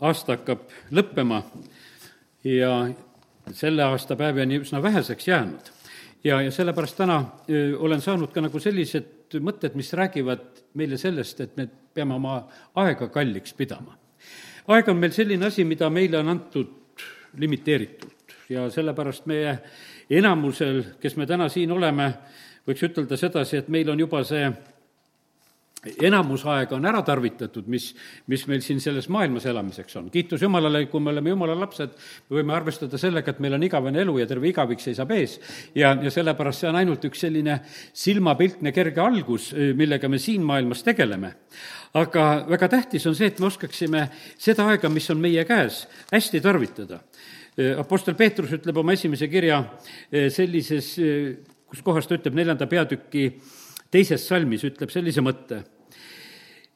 aasta hakkab lõppema ja selle aasta päevi on üsna väheseks jäänud. ja, ja sellepärast täna olen saanud ka nagu sellised mõtted, mis räägivad meile sellest, et me peame oma aega kalliks pidama. aeg on meil selline asi, mida meile on antud limiteeritult ja sellepärast meie enamusel, kes me täna siin oleme, võiks ütelda sedasi, et meil on juba see enamus aega on ära tarvitatud, mis, mis meil siin selles maailmas elamiseks on. kiitus Jumalale, kui me oleme Jumala lapsed, me võime arvestada sellega, et meil on igavene elu ja terve igavik seisab ees. ja, ja sellepärast see on ainult üks selline silmapiltne kerge algus, millega me siin maailmas tegeleme. aga väga tähtis on see, et me oskaksime seda aega, mis on meie käes, hästi tarvitada. Apostel Peetrus ütleb oma esimese kirja sellises, kus kohas ta ütleb neljanda peatüki teises salmis ütleb sellise mõtte,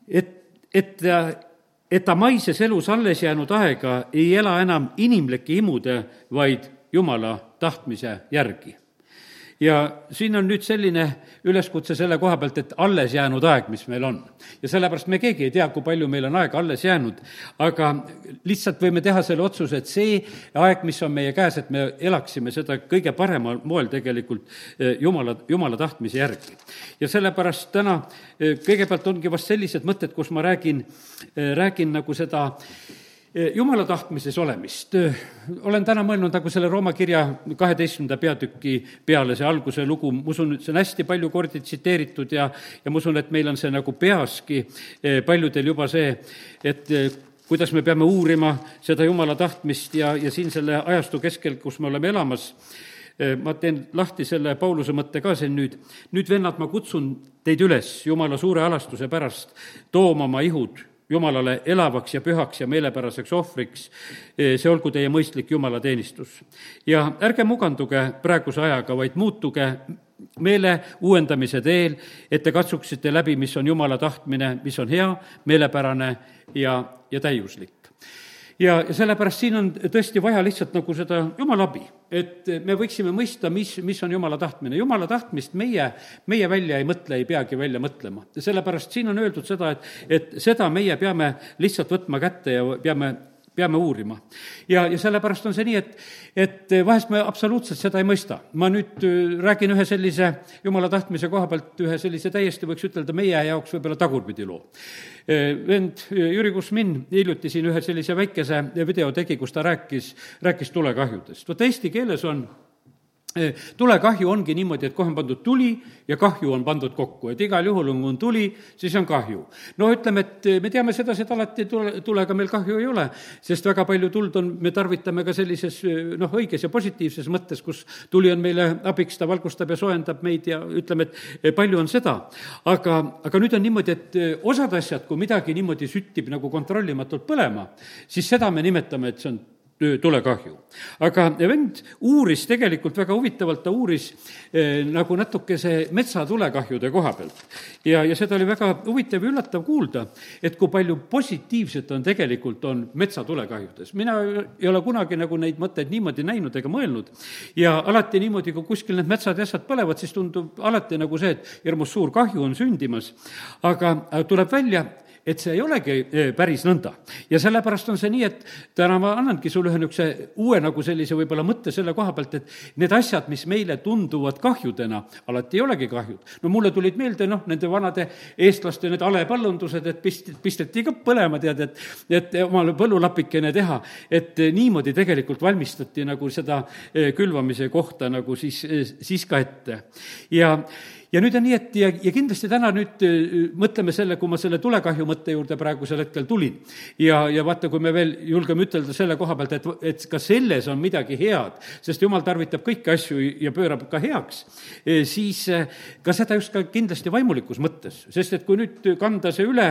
et, et ta, et ta maises elus alles jäänud aega ei ela enam inimlike imude, vaid Jumala tahtmise järgi ja siin on nüüd selline üleskutse selle koha pealt, et alles jäänud aeg, mis meil on. ja sellepärast me keegi ei tea, kui palju meil on aega alles jäänud, aga lihtsalt võime teha selle otsuse, et see aeg, mis on meie käes, et me elaksime seda kõige paremal moel tegelikult eh, Jumala, Jumala tahtmise järgi. ja sellepärast täna eh, kõigepealt ongi vast sellised mõtted, kus ma räägin, eh, räägin nagu seda jumala tahtmises olemist. olen täna mõelnud nagu selle Rooma kirja kaheteistkümnenda peatüki peale, see alguse lugu, ma usun, et see on hästi palju kordi tsiteeritud ja, ja ma usun, et meil on see nagu peaski paljudel juba see, et kuidas me peame uurima seda jumala tahtmist ja, ja siin selle ajastu keskel, kus me oleme elamas, ma teen lahti selle Pauluse mõtte ka siin nüüd. nüüd, vennad, ma kutsun teid üles Jumala suure alastuse pärast tooma oma ihud Jumalale elavaks ja pühaks ja meelepäraseks ohvriks, see olgu teie mõistlik jumalateenistus. ja ärge muganduge praeguse ajaga, vaid muutuge meele uuendamise teel, et te katsuksite läbi, mis on Jumala tahtmine, mis on hea, meelepärane ja, ja täiuslik ja, sellepärast siin on tõesti vaja lihtsalt nagu seda jumala abi, et me võiksime mõista, mis, mis on jumala tahtmine. jumala tahtmist meie, meie välja ei mõtle, ei peagi välja mõtlema. sellepärast siin on öeldud seda, et, et seda meie peame lihtsalt võtma kätte ja peame peame uurima. ja, ja sellepärast on see nii, et, et vahest me absoluutselt seda ei mõista. ma nüüd äh, räägin ühe sellise jumala tahtmise koha pealt ühe sellise täiesti, võiks ütelda, meie jaoks võib-olla tagurpidi loo. Äh, vend äh, Jüri Kusmin hiljuti siin ühe sellise väikese video tegi, kus ta rääkis, rääkis tulekahjudest. vot eesti keeles on tulekahju ongi niimoodi, et kohe on pandud tuli ja kahju on pandud kokku, et igal juhul on, kui on tuli, siis on kahju. no ütleme, et me teame sedasi, et alati tule, tulega meil kahju ei ole, sest väga palju tuld on, me tarvitame ka sellises noh, õiges ja positiivses mõttes, kus tuli on meile abiks, ta valgustab ja soojendab meid ja ütleme, et palju on seda. aga, aga nüüd on niimoodi, et osad asjad, kui midagi niimoodi süttib nagu kontrollimatult põlema, siis seda me nimetame, et see on tulekahju. aga vend uuris tegelikult väga huvitavalt, ta uuris eh, nagu natukese metsatulekahjude koha pealt. ja, ja seda oli väga huvitav ja üllatav kuulda, et kui palju positiivset on tegelikult, on metsatulekahjudes. mina ei ole kunagi nagu neid mõtteid niimoodi näinud ega mõelnud ja alati niimoodi, kui kuskil need metsad ja asjad põlevad, siis tundub alati nagu see, et hirmus suur kahju on sündimas. aga tuleb välja, et see ei olegi e, päris nõnda. ja sellepärast on see nii, et täna ma annangi sulle ühe niisuguse uue nagu sellise võib-olla mõtte selle koha pealt, et need asjad, mis meile tunduvad kahjudena, alati ei olegi kahjud. no mulle tulid meelde noh, nende vanade eestlaste need halepallundused, et pist-, pisteti ka põlema, tead, et et omale põllulapikene teha, et niimoodi tegelikult valmistati nagu seda e, külvamise kohta nagu siis, e, siis ka ette. ja ja nüüd on nii, et ja, ja kindlasti täna nüüd äh, mõtleme selle, kui ma selle tulekahju mõtte juurde praegusel hetkel tulin. ja, ja vaata, kui me veel julgeme ütelda selle koha pealt, et, et ka selles on midagi head, sest jumal tarvitab kõiki asju ja pöörab ka heaks, äh, siis äh, ka seda just ka kindlasti vaimulikus mõttes, sest et kui nüüd kanda see üle,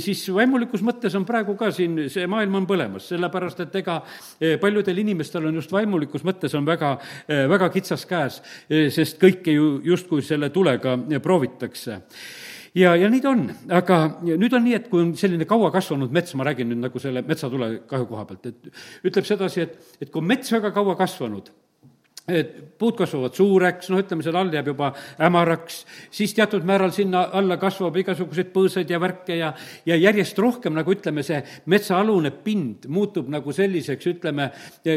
siis vaimulikus mõttes on praegu ka siin, see maailm on põlemas, sellepärast et ega paljudel inimestel on just vaimulikus mõttes on väga, väga kitsas käes, sest kõike ju justkui selle tule tulega proovitakse. Ja, ja nii ta on, aga nüüd on nii, et kui on selline kaua kasvanud mets, ma räägin nüüd nagu selle metsatulekahju koha pealt, et ütleb sedasi, et, et kui mets väga kaua kasvanud, puud kasvavad suureks, noh, ütleme, seal all jääb juba hämaraks, siis teatud määral sinna alla kasvab igasuguseid põõsaid ja värke ja, ja järjest rohkem, nagu ütleme, see metsaalune pind muutub nagu selliseks, ütleme,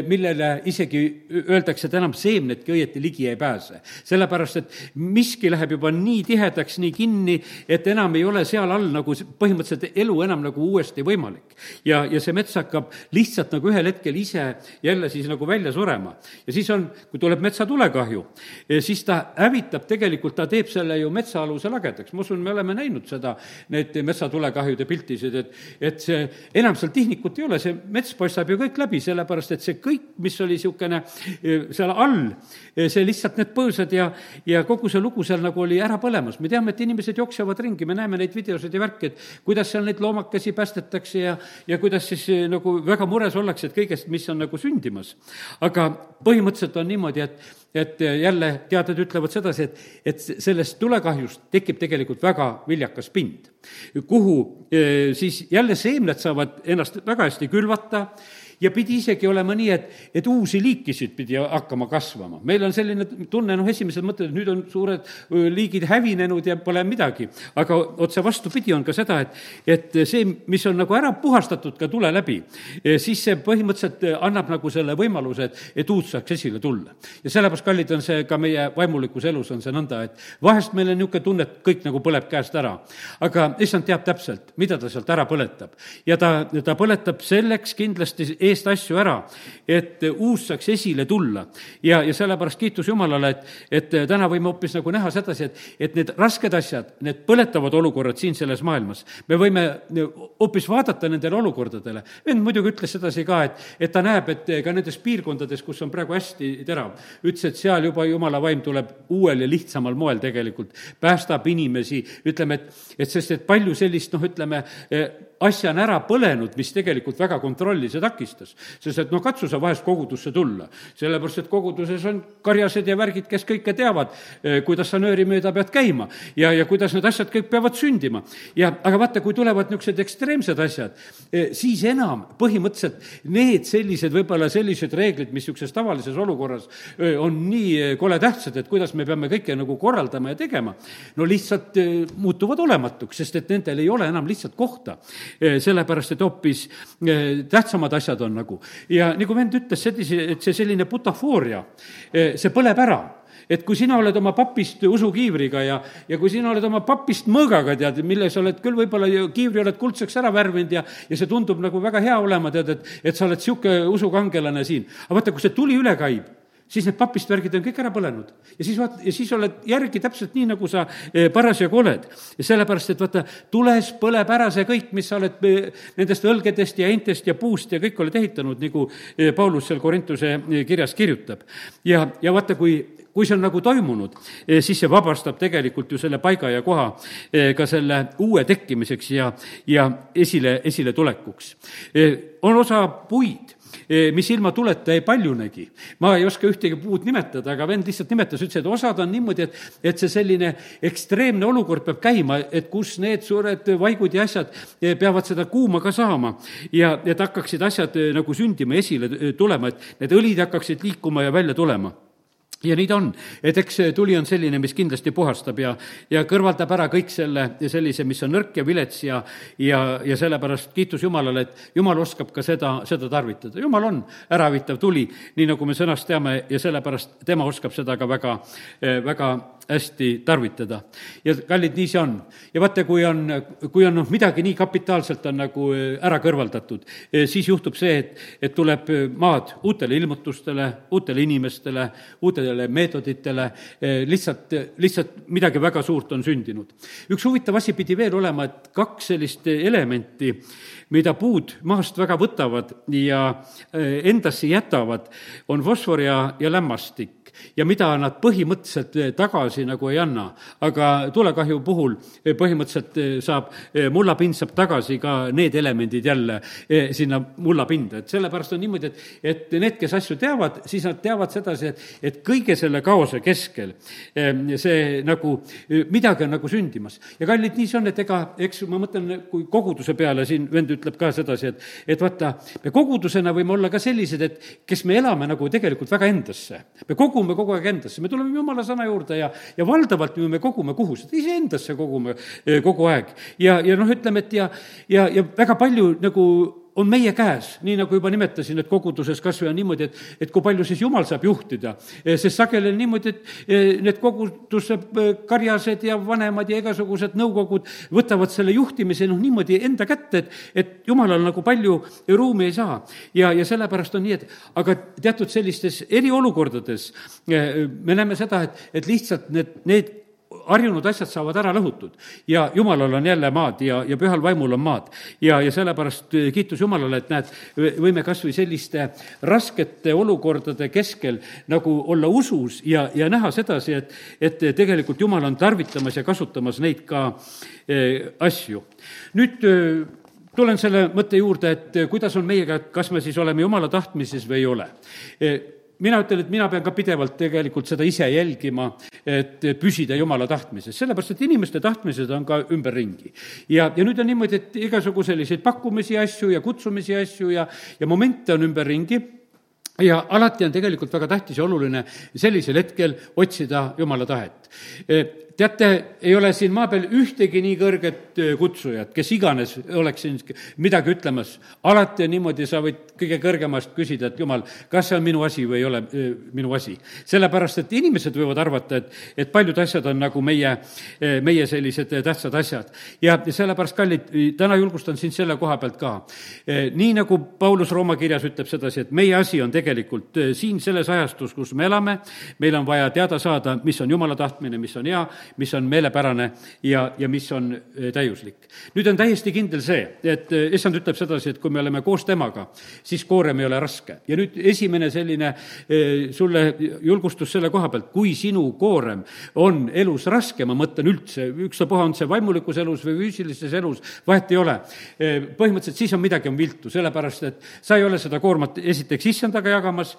millele isegi öeldakse, et enam seemnetki õieti ligi ei pääse. sellepärast, et miski läheb juba nii tihedaks, nii kinni, et enam ei ole seal all nagu põhimõtteliselt elu enam nagu uuesti võimalik. ja, ja see mets hakkab lihtsalt nagu ühel hetkel ise jälle siis nagu välja surema. ja siis on, kui tuleb metsatulekahju, siis ta hävitab, tegelikult ta teeb selle ju metsaaluse lagedaks. ma usun, me oleme näinud seda, neid metsatulekahjude piltisid, et, et see, enam seal tihnikut ei ole, see mets paistab ju kõik läbi, sellepärast et see kõik, mis oli niisugune eh, seal all, eh, see lihtsalt need põõsad ja, ja kogu see lugu seal nagu oli ära põlemas. me teame, et inimesed jooksevad ringi, me näeme neid videosid ja värki, et kuidas seal neid loomakesi päästetakse ja, ja kuidas siis eh, nagu väga mures ollakse, et kõigest, mis on nagu sündimas. aga põhimõtteliselt on niimoodi, et, et jälle teaded ütlevad sedasi, et, et sellest tulekahjust tekib tegelikult väga viljakas pind, kuhu eh, siis jälle seemned saavad ennast väga hästi külvata ja pidi isegi olema nii, et, et uusi liikisid pidi hakkama kasvama. meil on selline tunne, noh, esimesed mõtted, et nüüd on suured liigid hävinenud ja pole midagi. aga otse vastupidi on ka seda, et, et see, mis on nagu ära puhastatud ka tule läbi, siis see põhimõtteliselt annab nagu selle võimaluse, et, et uut saaks esile tulla. ja sellepärast, kallid, on see ka meie vaimulikus elus on see nõnda, et vahest meil on niisugune tunne, et kõik nagu põleb käest ära. aga issand teab täpselt, mida ta sealt ära põletab. ja ta, ta põletab selleks kindlasti eest asju ära, et uus saaks esile tulla. ja, ja sellepärast kiitus Jumalale, et, et täna võime hoopis nagu näha sedasi, et, et need rasked asjad, need põletavad olukorrad siin selles maailmas, me võime hoopis vaadata nendele olukordadele. vend muidugi ütles sedasi ka, et, et ta näeb, et ka nendes piirkondades, kus on praegu hästi terav, ütles, et seal juba Jumala vaim tuleb uuel ja lihtsamal moel tegelikult, päästab inimesi, ütleme, et, et sest, et palju sellist, noh, ütleme, asja on ära põlenud, mis tegelikult väga kontrollis ja takistas. sest et noh, katsu sa vahest kogudusse tulla, sellepärast et koguduses on karjased ja värgid, kes kõike teavad, eh, kuidas sa nööri mööda pead käima ja, ja kuidas need asjad kõik peavad sündima. ja aga vaata, kui tulevad niisugused ekstreemsed asjad, eh, siis enam põhimõtteliselt need sellised, võib-olla sellised reeglid, mis niisuguses tavalises olukorras eh, on nii kole tähtsad, et kuidas me peame kõike nagu korraldama ja tegema, no lihtsalt muutuvad olematuks, sest et nendel ei ole enam lihtsalt kohta sellepärast et hoopis eh, tähtsamad asjad on nagu. ja nagu vend ütles, et see selline butafooria, eh, see põleb ära et kui sina oled oma papist usukiivriga ja, ja kui sina oled oma papist mõõgaga, tead, mille sa oled küll võib-olla ju kiivri oled kuldseks ära värvinud ja, ja see tundub nagu väga hea olema, tead, et, et sa oled niisugune usukangelane siin. aga vaata, kui see tuli üle käib siis need papist värgid on kõik ära põlenud. ja siis vaat-, ja siis oled järgi täpselt nii, nagu sa eh, parasjagu oled. sellepärast, et vaata, tules põleb ära see kõik, mis sa oled eh, nendest õlgedest ja eintest ja puust ja kõik oled ehitanud, nagu eh, Paulus seal Korintuse kirjas kirjutab. ja, ja vaata, kui kui see on nagu toimunud, siis see vabastab tegelikult ju selle paiga ja koha ka selle uue tekkimiseks ja, ja esile, esiletulekuks. on osa puid mis ilma tuleta ei paljunegi. ma ei oska ühtegi puud nimetada, aga vend lihtsalt nimetas, ütles, et osad on niimoodi, et, et see selline ekstreemne olukord peab käima, et kus need suured vaigud ja asjad eh, peavad seda kuuma ka saama ja et hakkaksid asjad eh, nagu sündima, esile tulema, et need õlid hakkaksid liikuma ja välja tulema ja nii ta on, et eks tuli on selline, mis kindlasti puhastab ja, ja kõrvaldab ära kõik selle, sellise, mis on nõrk ja vilets ja, ja, ja sellepärast kiitus Jumalale, et Jumal oskab ka seda, seda tarvitada. Jumal on äravitav tuli, nii nagu me sõnast teame, ja sellepärast tema oskab seda ka väga, väga hästi tarvitada. ja kallid, nii see on. ja vaata, kui on, kui on noh, midagi nii kapitaalselt on nagu äh, ära kõrvaldatud, äh, siis juhtub see, et, et tuleb äh, maad uutele ilmutustele, uutele inimestele, uutele meetoditele, lihtsalt, lihtsalt midagi väga suurt on sündinud. üks huvitav asi pidi veel olema, et kaks sellist elementi, mida puud maast väga võtavad ja endasse jätavad, on fosfor ja, ja lämmastik ja mida nad põhimõtteliselt eh, tagasi nagu ei anna. aga tulekahju puhul eh, põhimõtteliselt eh, saab, mullapind saab tagasi ka need elemendid jälle sinna mullapinda, et sellepärast on niimoodi, et, et need, kes asju teavad, siis nad teavad sedasi, et, et kõige selle kaose keskel see nagu, midagi on nagu sündimas. ja kallid, nii see on, et ega, eks ma mõtlen, kui koguduse peale siin vend ütleb ka sedasi, et, et vaata, me kogudusena võime olla ka sellised, et kes me elame nagu tegelikult väga endasse. me kogume kogume kogu aeg endasse, me tuleme jumala sõna juurde ja, ja valdavalt ju me kogume kuhu, seda iseendasse kogume eh, kogu aeg. ja, ja noh, ütleme, et ja, ja, ja väga palju nagu on meie käes, nii nagu juba nimetasin, et koguduses kas või on niimoodi, et, et kui palju siis jumal saab juhtida. Eh, sest sageli on niimoodi, et eh, need koguduse eh, karjased ja vanemad ja igasugused nõukogud võtavad selle juhtimise noh, niimoodi enda kätte, et, et jumalal nagu palju ruumi ei saa. ja, ja sellepärast on nii, et aga teatud sellistes eriolukordades me näeme seda, et, et lihtsalt need, need harjunud asjad saavad ära lõhutud ja jumalal on jälle maad ja, ja pühal vaimul on maad. ja, ja sellepärast eh, kiitus Jumalale, et näed, võime kas või selliste raskete olukordade keskel nagu olla usus ja, ja näha sedasi, et, et tegelikult Jumal on tarvitamas ja kasutamas neid ka eh, asju. nüüd eh, tulen selle mõtte juurde, et kuidas on meiega, kas me siis oleme Jumala tahtmises või ei ole mina ütlen, et mina pean ka pidevalt tegelikult seda ise jälgima, et püsida jumala tahtmises, sellepärast et inimeste tahtmised on ka ümberringi. ja, ja nüüd on niimoodi, et igasugu selliseid pakkumisi asju ja kutsumisi asju ja, ja momente on ümberringi. Ja alati on tegelikult väga tähtis ja oluline sellisel hetkel otsida jumala tahet teate, ei ole siin maa peal ühtegi nii kõrget kutsujat, kes iganes oleks siin midagi ütlemas. alati on niimoodi, sa võid kõige kõrgemast küsida, et jumal, kas see on minu asi või ei ole minu asi. sellepärast, et inimesed võivad arvata, et, et paljud asjad on nagu meie, meie sellised tähtsad asjad. ja, sellepärast, kallid, täna julgustan sind selle koha pealt ka. nii nagu Paulus Rooma kirjas ütleb sedasi, et meie asi on tegelikult siin selles ajastus, kus me elame, meil on vaja teada saada, mis on jumala tahtmine, mis on hea mis on meelepärane ja, ja mis on äh, täiuslik. nüüd on täiesti kindel see, et issand ütleb sedasi, et kui me oleme koos temaga, siis koorem ei ole raske. ja nüüd esimene selline äh, sulle julgustus selle koha pealt, kui sinu koorem on elus raske, ma mõtlen üldse, ükstapuha, on see vaimulikus elus või füüsilises elus, vahet ei ole. põhimõtteliselt siis on midagi on viltu, sellepärast et sa ei ole seda koormat esiteks issandaga jagamas,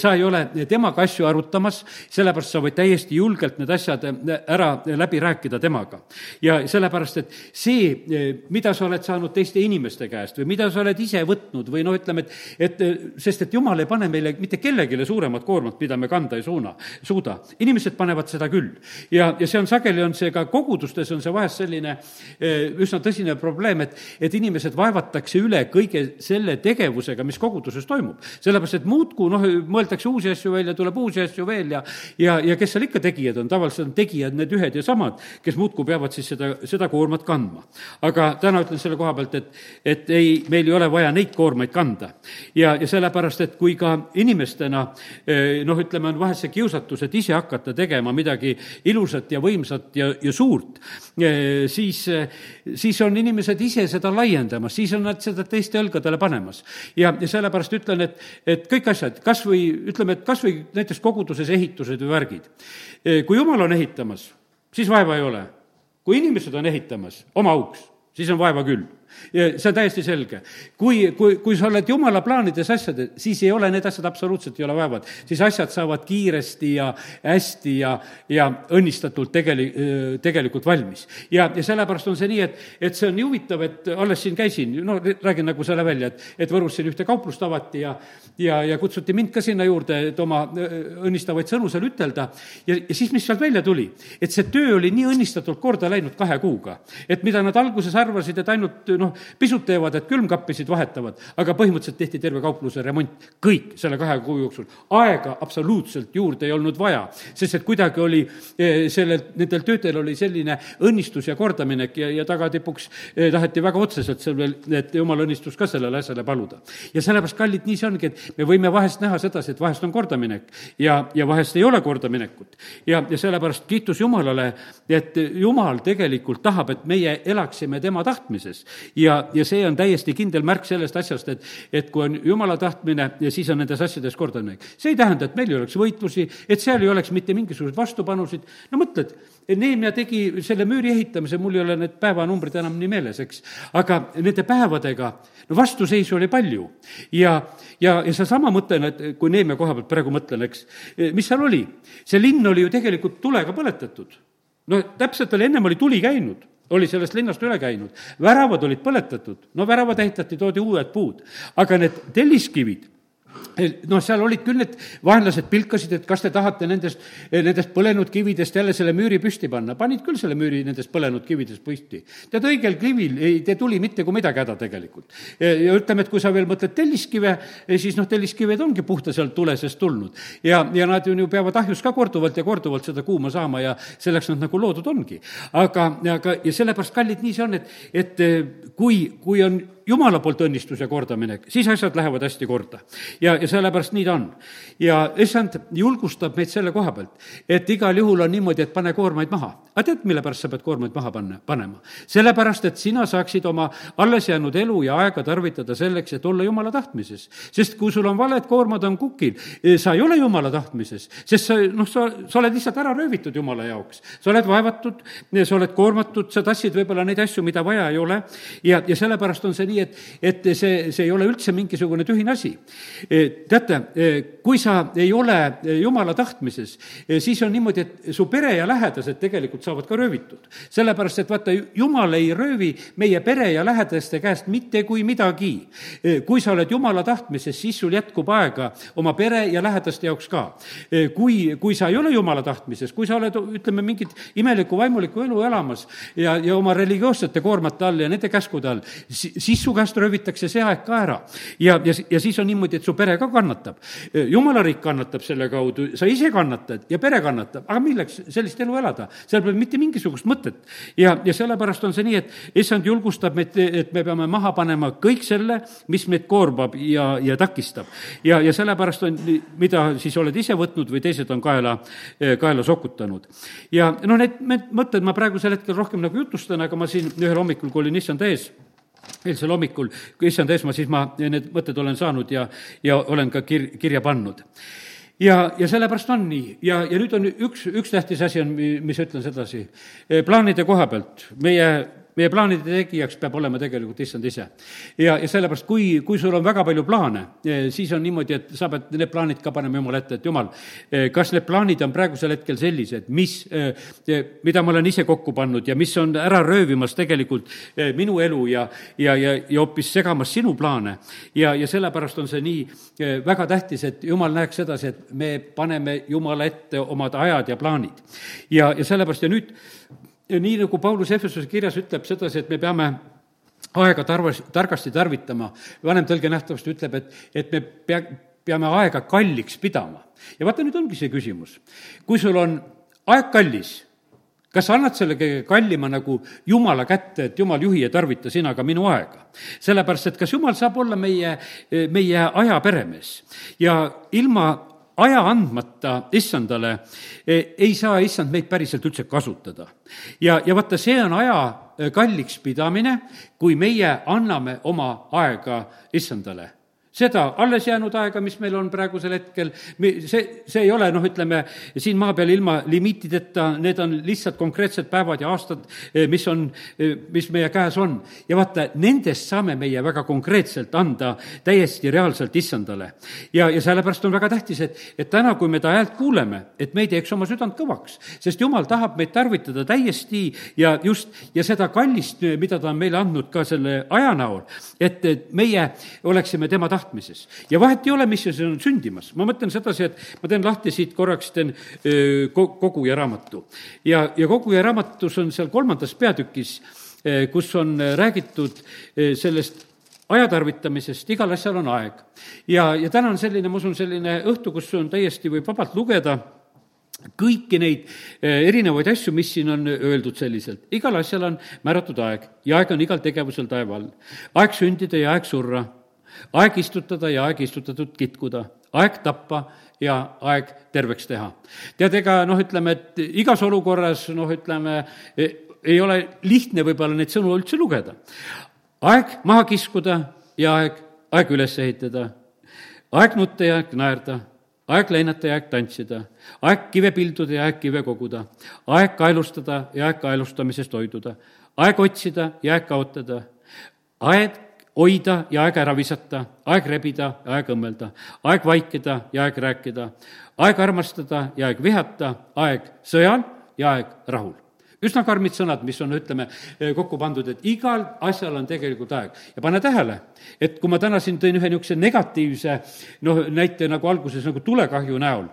sa ei ole temaga asju arutamas, sellepärast sa võid täiesti julgelt need asjad ära läbi rääkida temaga. ja sellepärast, et see, mida sa oled saanud teiste inimeste käest või mida sa oled ise võtnud või noh, ütleme, et, et sest et jumal ei pane meile mitte kellelegi suuremat koormat, mida me kanda ei suuna, suuda. inimesed panevad seda küll. ja, ja see on sageli, on see ka kogudustes, on see vahest selline eh, üsna tõsine probleem, et, et inimesed vaevatakse üle kõige selle tegevusega, mis koguduses toimub. sellepärast, et muudkui noh, mõeldakse uusi asju välja, tuleb uusi asju veel ja, ja, ja kes seal ikka tegijad on, tavaliselt on tegijad need ühed ja samad, kes muudkui peavad siis seda, seda koormat kandma. aga täna ütlen selle koha pealt, et, et ei, meil ei ole vaja neid koormaid kanda. ja, ja sellepärast, et kui ka inimestena eh, noh, ütleme, on vahest see kiusatus, et ise hakata tegema midagi ilusat ja võimsat ja, ja suurt, eh, siis, siis on inimesed ise seda laiendamas, siis on nad seda teiste õlgadele panemas. ja, ja sellepärast ütlen, et, et kõik asjad, kas või ütleme, et kas või näiteks koguduses ehitused või värgid. Eh, kui jumal on ehitamas, siis vaeva ei ole. kui inimesed on ehitamas oma auks, siis on vaeva küll see on täiesti selge. kui, kui, kui sa oled jumala plaanides asjades, siis ei ole need asjad absoluutselt ei ole vaevad. siis asjad saavad kiiresti ja hästi ja, ja õnnistatult tegeli-, tegelikult valmis. ja, ja sellepärast on see nii, et, et see on nii huvitav, et alles siin käisin, no räägin nagu selle välja, et, et Võrus siin ühte kauplust avati ja, ja, ja kutsuti mind ka sinna juurde, et oma õnnistavaid sõnu seal ütelda. ja, ja siis, mis sealt välja tuli, et see töö oli nii õnnistatult korda läinud kahe kuuga. et mida nad alguses arvasid, et ainult noh, pisut teevad, et külmkappisid vahetavad, aga põhimõtteliselt tehti terve kaupluse remont, kõik selle kahe kuu jooksul. aega absoluutselt juurde ei olnud vaja, sest et kuidagi oli eh, sellel, nendel töötel oli selline õnnistus ja kordaminek ja, ja tagatipuks eh, taheti väga otseselt seal veel, et jumala õnnistus ka sellele asjale paluda. ja sellepärast, kallid, nii see ongi, et me võime vahest näha sedasi, et vahest on kordaminek ja, ja vahest ei ole kordaminekut. ja, ja sellepärast kiitus Jumalale, et Jumal tegelikult tahab, et meie elaksime tema tahtmises ja, ja see on täiesti kindel märk sellest asjast, et, et kui on jumala tahtmine siis on nendes asjades kordamine. see ei tähenda, et meil ei oleks võitlusi, et seal ei oleks mitte mingisuguseid vastupanusid, no mõtled, Neemia tegi selle müüri ehitamise, mul ei ole need päevanumbrid enam nii meeles, eks, aga nende päevadega no vastuseisu oli palju. ja, ja, ja seesama mõte, et kui Neemia koha pealt praegu mõtlen, eks, mis seal oli? see linn oli ju tegelikult tulega põletatud. no täpselt oli, ennem oli tuli käinud oli sellest linnast üle käinud, väravad olid põletatud, no väravad ehitati, toodi uued puud, aga need telliskivid noh, seal olid küll need vaenlased pilkasid, et kas te tahate nendest, nendest põlenud kividest jälle selle müüri püsti panna. panid küll selle müüri nendest põlenud kividest püsti. tead, õigel kivil ei tee tuli mitte kui midagi häda tegelikult. ja ütleme, et kui sa veel mõtled telliskive, siis noh, telliskived ongi puhta sealt tule seest tulnud. ja, ja nad ju peavad ahjus ka korduvalt ja korduvalt seda kuuma saama ja selleks nad nagu loodud ongi. aga, aga, ja sellepärast, kallid, nii see on, et, et kui, kui on jumala poolt õnnistus ja kordaminek, siis asjad lähevad hästi korda. ja, ja sellepärast nii ta on. ja issand julgustab meid selle koha pealt, et igal juhul on niimoodi, et pane koormaid maha. aga tead, mille pärast sa pead koormaid maha panna, panema? sellepärast, et sina saaksid oma alles jäänud elu ja aega tarvitada selleks, et olla jumala tahtmises. sest kui sul on valed koormad on kukil, eh, sa ei ole jumala tahtmises, sest sa, noh, sa, sa oled lihtsalt ära röövitud jumala jaoks. sa oled vaevatud, sa oled koormatud, sa tassid võib-olla neid asju, mida vaja ei ole ja, ja sellepärast on see nii, et, et see, see ei ole üldse mingisugune tühine asi. E, teate, e, kui sa ei ole jumala tahtmises, e, siis on niimoodi, et su pere ja lähedased tegelikult saavad ka röövitud. sellepärast, et vaata, jumal ei röövi meie pere ja lähedaste käest mitte kui midagi. kui sa oled jumala tahtmises, siis sul jätkub aega oma pere ja lähedaste jaoks ka. kui, kui sa ei ole jumala tahtmises, kui sa oled, ütleme, mingit imelikku vaimulikku elu elamas ja, ja oma religioossete koormate all ja nende käskude all, siis su käest röövitakse see aeg ka ära. ja, ja, ja siis on niimoodi, et su pere ka kannatab. jumala riik kannatab selle kaudu, sa ise kannatad ja pere kannatab, aga milleks sellist elu elada? seal pole mitte mingisugust mõtet. ja, ja sellepärast on see nii, et issand julgustab meid, et me peame maha panema kõik selle, mis meid koormab ja, ja takistab. ja, ja sellepärast on, mida siis oled ise võtnud või teised on kaela, kaela sokutanud. ja no need, need mõtted ma praegusel hetkel rohkem nagu jutustan, aga ma siin ühel hommikul, kui olin issand ees, eilsel hommikul, kui issand esma, siis ma need mõtted olen saanud ja, ja olen ka kir-, kirja pannud. ja, ja sellepärast on nii ja, ja nüüd on üks, üks tähtis asi on, mis ütlen sedasi. plaanide koha pealt, meie meie plaanide tegijaks peab olema tegelikult issand ise. ja, ja sellepärast, kui, kui sul on väga palju plaane, eh, siis on niimoodi, et sa pead need plaanid ka panema Jumala ette, et Jumal, eh, kas need plaanid on praegusel hetkel sellised, mis, eh, mida ma olen ise kokku pannud ja mis on ära röövimas tegelikult minu elu ja, ja, ja, ja hoopis segamas sinu plaane. ja, ja sellepärast on see nii väga tähtis, et Jumal näeks sedasi, et me paneme Jumala ette omad ajad ja plaanid. ja, ja sellepärast ja nüüd nii nagu Paulus Efesuse kirjas ütleb sedasi, et me peame aega tarvas, targasti tarvitama, vanem tõlge nähtavasti ütleb, et, et me pea, peame aega kalliks pidama. ja vaata, nüüd ongi see küsimus. kui sul on aeg kallis, kas sa annad selle kõige kallima nagu Jumala kätte, et Jumal, juhi ja tarvita sina ka minu aega? sellepärast, et kas Jumal saab olla meie, meie aja peremees ja ilma aja andmata issandale, e, ei saa issand meid päriselt üldse kasutada. ja, ja vaata, see on aja e, kalliks pidamine, kui meie anname oma aega issandale seda alles jäänud aega, mis meil on praegusel hetkel, see, see ei ole noh, ütleme, siin maa peal ilma limiitideta, need on lihtsalt konkreetsed päevad ja aastad, eh, mis on, eh, mis meie käes on. ja vaata, nendest saame meie väga konkreetselt anda täiesti reaalselt issandale. ja, ja sellepärast on väga tähtis, et, et täna, kui me ta häält kuuleme, et me ei teeks oma südant kõvaks, sest jumal tahab meid tarvitada täiesti ja just, ja seda kallist, mida ta on meile andnud ka selle aja näol, et, et meie oleksime tema tahtnud tahtmises. ja vahet ei ole, mis see on sündimas. ma mõtlen sedasi, et ma teen lahti siit korraks, teen koguja raamatu. ja, ja koguja raamatus on seal kolmandas peatükis, kus on räägitud sellest aja tarvitamisest, igal asjal on aeg. ja, ja täna on selline, ma usun, selline õhtu, kus on täiesti, võib vabalt lugeda kõiki neid erinevaid asju, mis siin on öeldud selliselt. igal asjal on määratud aeg ja aeg on igal tegevusel taeva all. aeg sündida ja aeg surra aeg istutada ja aeg istutatud kitkuda, aeg tappa ja aeg terveks teha. tead, ega noh, ütleme, et igas olukorras noh, ütleme, e, ei ole lihtne võib-olla neid sõnu üldse lugeda. aeg maha kiskuda ja aeg, aeg üles ehitada, aeg nutta ja aeg naerda, aeg leinata ja aeg tantsida, aeg kive pilduda ja aeg kive koguda, aeg kaelustada ja aeg kaelustamisest hoiduda, aeg otsida ja aeg kaotada, aeg hoida ja aeg ära visata, aeg rebida ja aeg õmmelda, aeg vaikida ja aeg rääkida, aeg armastada ja aeg vihata, aeg sõjal ja aeg rahul. Üsna karmid sõnad, mis on, ütleme, kokku pandud, et igal asjal on tegelikult aeg. ja pane tähele, et kui ma täna siin tõin ühe niisuguse negatiivse noh, näite nagu alguses nagu tulekahju näol,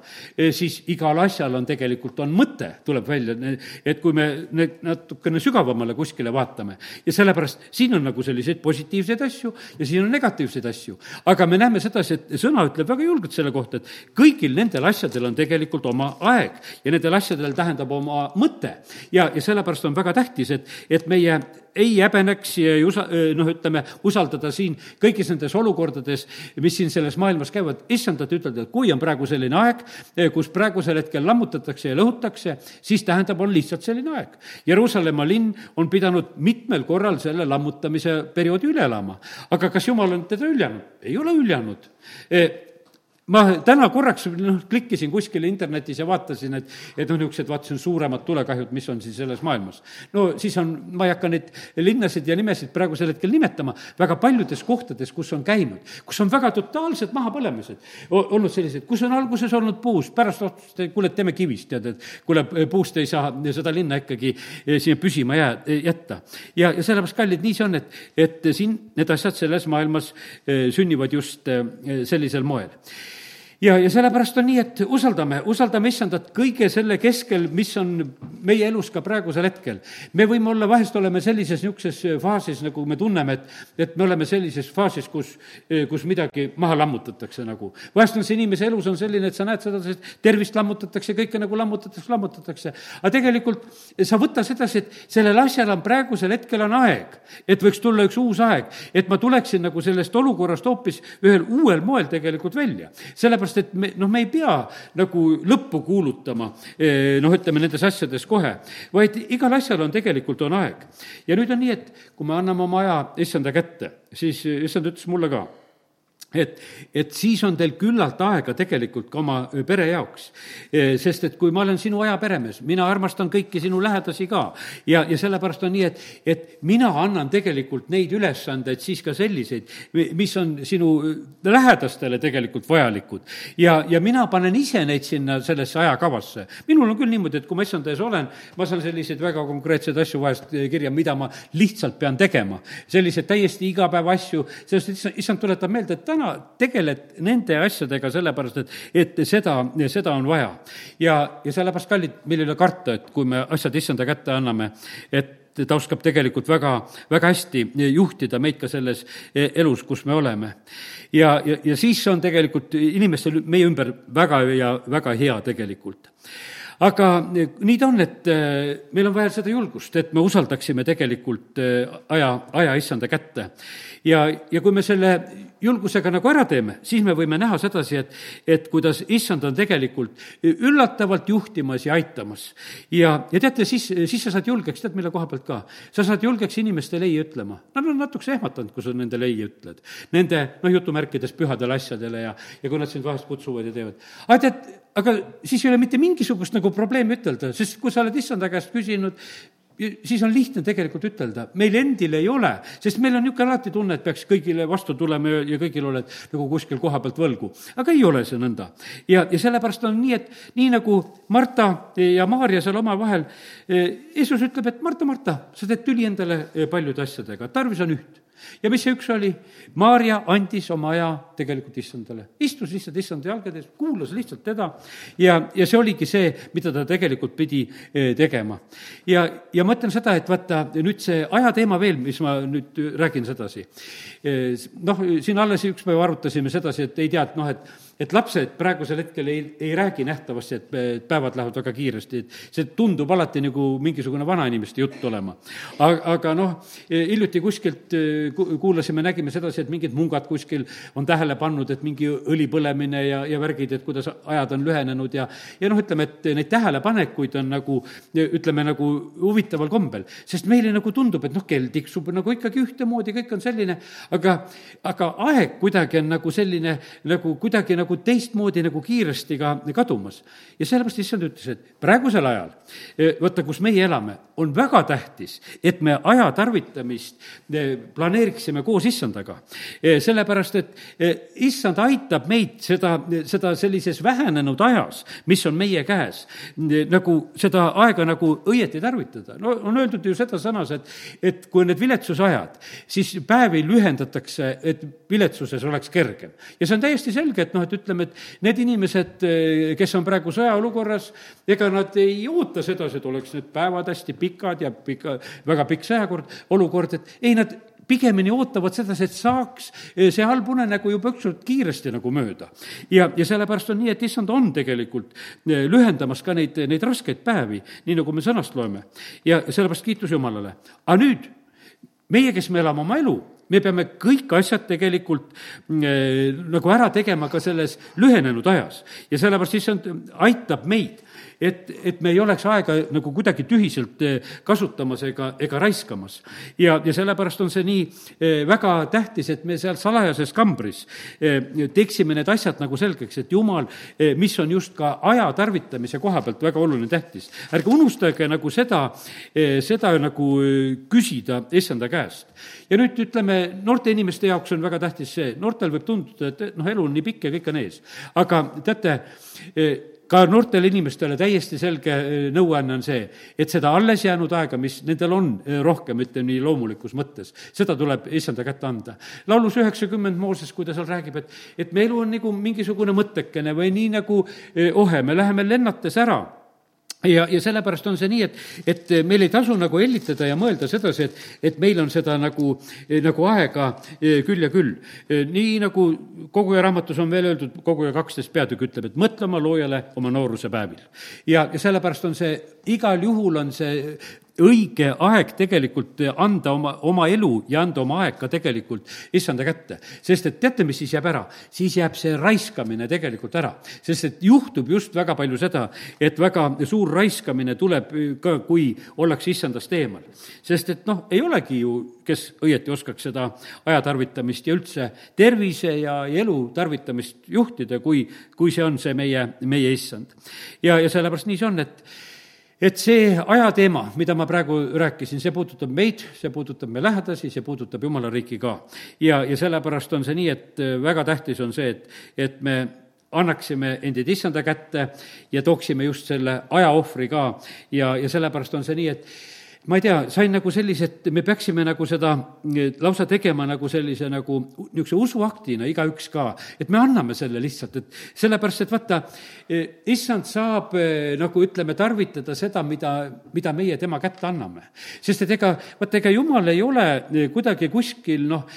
siis igal asjal on tegelikult, on mõte, tuleb välja, et kui me need natukene sügavamale kuskile vaatame. ja sellepärast siin on nagu selliseid positiivseid asju ja siin on negatiivseid asju. aga me näeme sedasi, et sõna ütleb väga julgelt selle kohta, et kõigil nendel asjadel on tegelikult oma aeg ja nendel asjadel tähendab oma mõte. ja, ja sellepärast on väga tähtis, et, et meie ei häbeneks ja ei usa-, noh, ütleme, usaldada siin kõigis nendes olukordades, mis siin selles maailmas käivad, issandat ütelda, et kui on praegu selline aeg, kus praegusel hetkel lammutatakse ja lõhutakse, siis tähendab, on lihtsalt selline aeg. Jeruusalemma linn on pidanud mitmel korral selle lammutamise perioodi üle elama. aga kas jumal on teda hüljanud? ei ole hüljanud ma täna korraks noh, klikkisin kuskile internetis ja vaatasin, et, et noh, niisugused vaatasin suuremad tulekahjud, mis on siis selles maailmas. no siis on, ma ei hakka neid linnasid ja nimesid praegusel hetkel nimetama, väga paljudes kohtades, kus on käinud, kus on väga totaalsed mahapõlemised olnud sellised, kus on alguses olnud puus, pärast otsustasid, kuule, teeme kivist, tead, et kuule, puust ei saa seda linna ikkagi eh, sinna püsima jää, jätta. ja, ja sellepärast, kallid, nii see on, et, et siin need asjad selles maailmas eh, sünnivad just eh, sellisel moel ja, ja sellepärast on nii, et usaldame, usaldame issandat kõige selle keskel, mis on meie elus ka praegusel hetkel. me võime olla, vahest oleme sellises niisuguses faasis, nagu me tunneme, et, et me oleme sellises faasis, kus, kus midagi maha lammutatakse nagu. vahest on see inimese elus on selline, et sa näed sedasi, et tervist lammutatakse, kõike nagu lammutatakse, lammutatakse. aga tegelikult sa võta sedasi, et sellel asjal on praegusel hetkel on aeg, et võiks tulla üks uus aeg, et ma tuleksin nagu sellest olukorrast hoopis ühel uuel moel tegelikult välja. sellepärast sellepärast et me, noh, me ei pea nagu lõppu kuulutama, eh, noh, ütleme nendes asjades kohe, vaid igal asjal on tegelikult, on aeg. ja nüüd on nii, et kui me anname oma aja issanda kätte, siis issand ütles mulle ka et, et siis on teil küllalt aega tegelikult ka oma pere jaoks. sest et kui ma olen sinu aja peremees, mina armastan kõiki sinu lähedasi ka ja, ja sellepärast on nii, et, et mina annan tegelikult neid ülesandeid siis ka selliseid, mis on sinu lähedastele tegelikult vajalikud. ja, ja mina panen ise neid sinna sellesse ajakavasse. minul on küll niimoodi, et kui ma issanda ees olen, ma saan selliseid väga konkreetseid asju vahest kirja, mida ma lihtsalt pean tegema. selliseid täiesti igapäevaasju, sellest issand, issand tuletab meelde, et täna tegeled nende asjadega sellepärast, et, et seda, seda on vaja. ja, ja sellepärast, kallid, meil ei ole karta, et kui me asjad issanda kätte anname, et ta oskab tegelikult väga, väga hästi juhtida meid ka selles elus, kus me oleme. ja, ja, ja siis on tegelikult inimestel meie ümber väga ja väga hea tegelikult aga nii ta on, et meil on vaja seda julgust, et me usaldaksime tegelikult aja, aja issanda kätte ja, ja kui me selle julgusega nagu ära teeme, siis me võime näha sedasi, et, et kuidas issand on tegelikult üllatavalt juhtimas ja aitamas. ja, ja teate, siis, siis sa saad julgeks, tead, mille koha pealt ka? sa saad julgeks inimestele ei ütlema. Nad on natukese ehmatanud, kui sa nendele ei ütled. Nende, noh, jutumärkides pühadele asjadele ja, ja kui nad sind vahest kutsuvad ja teevad. aga tead, aga siis ei ole mitte mingisugust nagu probleemi ütelda, sest kui sa oled issanda käest küsinud, siis on lihtne tegelikult ütelda, meil endil ei ole, sest meil on niisugune alati tunne, et peaks kõigile vastu tulema ja, ja kõigil oled nagu kuskil koha pealt võlgu. aga ei ole see nõnda. ja, ja sellepärast on nii, et nii nagu Marta ja Maarja seal omavahel, eh, Jeesus ütleb, et Marta, Marta, sa teed tüli endale eh, paljude asjadega, tarvis on üht ja mis see üks oli? Maarja andis oma aja tegelikult issandale, istus lihtsalt issanda jalgades, kuulas lihtsalt teda ja, ja see oligi see, mida ta tegelikult pidi eh, tegema. ja, ja ma ütlen seda, et vaata, nüüd see ajateema veel, mis ma nüüd räägin sedasi. Eh, noh, siin alles üks päev arutasime sedasi, et ei tea, et noh, et et lapsed praegusel hetkel ei, ei räägi nähtavasti, et päevad lähevad väga kiiresti, et see tundub alati nagu mingisugune vanainimeste jutt olema. aga, aga noh, hiljuti kuskilt kuulasime, nägime sedasi, et mingid mungad kuskil on tähele pannud, et mingi õli põlemine ja, ja värgid, et kuidas ajad on lühenenud ja, ja noh, ütleme, et neid tähelepanekuid on nagu, ütleme nagu huvitaval kombel, sest meile nagu tundub, et noh, kell tiksub nagu ikkagi ühtemoodi, kõik on selline, aga, aga aeg kuidagi on nagu selline, nagu kuidagi nagu nagu teistmoodi nagu kiiresti ka kadumas. ja sellepärast issand ütles, et praegusel ajal, vaata, kus meie elame, on väga tähtis, et me aja tarvitamist planeeriksime koos issandaga. sellepärast, et issand aitab meid seda, seda sellises vähenenud ajas, mis on meie käes, nagu seda aega nagu õieti tarvitada. no on öeldud ju seda sõnas, et, et kui need viletsusajad, siis päevi lühendatakse, et viletsuses oleks kergem. ja see on täiesti selge, et noh, et ütleme, et need inimesed, kes on praegu sõjaolukorras, ega nad ei oota sedasi, et oleks need päevad hästi pikad ja pika, väga pikk sõjakord, olukord, et ei, nad pigemini ootavad sedasi, et saaks see halb unenägu juba ükskord kiiresti nagu mööda. ja, ja sellepärast on nii, et issand on tegelikult lühendamas ka neid, neid raskeid päevi, nii nagu me sõnast loeme. ja sellepärast kiitus Jumalale. aga nüüd, meie, kes me elame oma elu, me peame kõik asjad tegelikult äh, nagu ära tegema ka selles lühenenud ajas. ja sellepärast issand aitab meid et, et me ei oleks aega nagu kuidagi tühiselt eh, kasutamas ega, ega raiskamas. ja, ja sellepärast on see nii eh, väga tähtis, et me seal salajases kambris eh, teeksime need asjad nagu selgeks, et jumal, mis on just ka aja tarvitamise koha pealt väga oluline, tähtis. ärge unustage nagu seda, seda nagu küsida issanda käest. ja nüüd ütleme, noorte inimeste jaoks on väga tähtis see, noortel võib tunduda, et noh, elu on nii pikk ja kõik on ees. aga teate, ka noortele inimestele täiesti selge eh, nõuanne on see, et seda alles jäänud aega, mis nendel on eh, rohkem, ütleme nii loomulikus mõttes, seda tuleb issanda kätte anda. laulus üheksakümmend Mooses, kui ta seal räägib, et, et me elu on nagu mingisugune mõttekene või nii nagu eh, ohe, me läheme lennates ära ja, ja sellepärast on see nii, et, et meil ei tasu nagu hellitada ja mõelda sedasi, et, et meil on seda nagu, nagu aega e, küll ja küll. Nii nagu koguja raamatus on veel öeldud, koguja kaksteist peatükk ütleb, et mõtle oma loojale oma nooruse päevil. ja, ja sellepärast on see, igal juhul on see õige aeg tegelikult anda oma, oma elu ja anda oma aeg ka tegelikult issanda kätte. sest et teate, mis siis jääb ära? siis jääb see raiskamine tegelikult ära. sest et juhtub just väga palju seda, et väga suur raiskamine tuleb ka, kui ollakse issandast eemal. sest et noh, ei olegi ju, kes õieti oskaks seda aja tarvitamist ja üldse tervise ja elu tarvitamist juhtida, kui, kui see on see meie, meie issand. ja, ja sellepärast nii see on, et et see ajateema, mida ma praegu rääkisin, see puudutab meid, see puudutab meie lähedasi, see puudutab Jumala riiki ka. ja, ja sellepärast on see nii, et äh, väga tähtis on see, et, et me annaksime endid issanda kätte ja tooksime just selle ajaohvri ka ja, ja sellepärast on see nii, et ma ei tea, sain nagu sellise, et me peaksime nagu seda lausa tegema nagu sellise nagu niisuguse usuaktina, igaüks ka, et me anname selle lihtsalt, et sellepärast, et vaata, eh, issand saab eh, nagu ütleme, tarvitada seda, mida, mida meie tema kätte anname. sest et ega, vaata, ega jumal ei ole eh, kuidagi kuskil noh,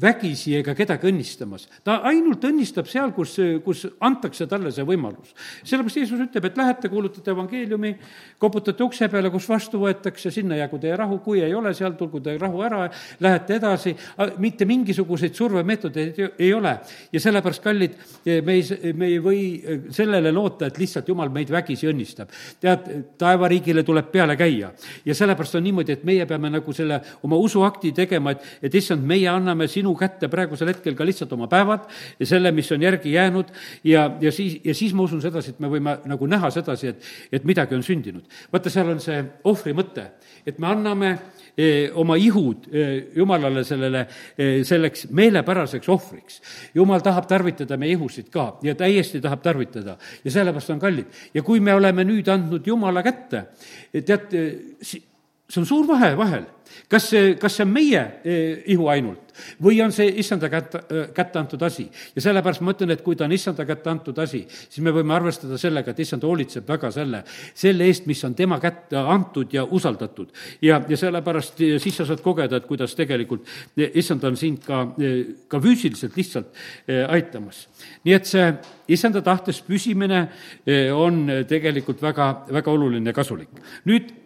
vägisi ega kedagi õnnistamas. ta ainult õnnistab seal, kus, kus antakse talle see võimalus. sellepärast Jeesus ütleb, et lähete, kuulutate evangeeliumi, koputate ukse peale, kus vastu võetakse, sinna jäägu teie rahu, kui ei ole seal, tulgu teie rahu ära, lähete edasi, mitte mingisuguseid survemeetodeid ei ole. ja sellepärast, kallid, me ei, me ei või sellele loota, et lihtsalt Jumal meid vägisi õnnistab. tead, taevariigile tuleb peale käia ja sellepärast on niimoodi, et meie peame nagu selle oma usuakti tegema, et, et issand, meie anname sinu kätte praegusel hetkel ka lihtsalt oma päevad ja selle, mis on järgi jäänud ja, ja siis, ja siis ma usun sedasi, et me võime nagu näha sedasi, et, et midagi on sündinud. vaata, seal on see ohvri ohvri mõte, et me anname eh, oma ihud eh, Jumalale sellele, eh, selleks meelepäraseks ohvriks. Jumal tahab tarvitada meie ihusid ka ja täiesti tahab tarvitada ja sellepärast on kallid. ja kui me oleme nüüd andnud Jumala kätte, tead, see on suur vahe vahel kas see, kas see on meie eh, ihu ainult või on see issanda kätte, eh, kätte antud asi? ja sellepärast ma ütlen, et kui ta on issanda kätte antud asi, siis me võime arvestada sellega, et issand hoolitseb väga selle, selle eest, mis on tema kätte antud ja usaldatud. ja, ja sellepärast ja siis sa saad kogeda, et kuidas tegelikult eh, issand on sind ka, ka füüsiliselt lihtsalt aitamas. nii et see issanda tahtes püsimine on tegelikult väga, väga oluline ja kasulik. nüüd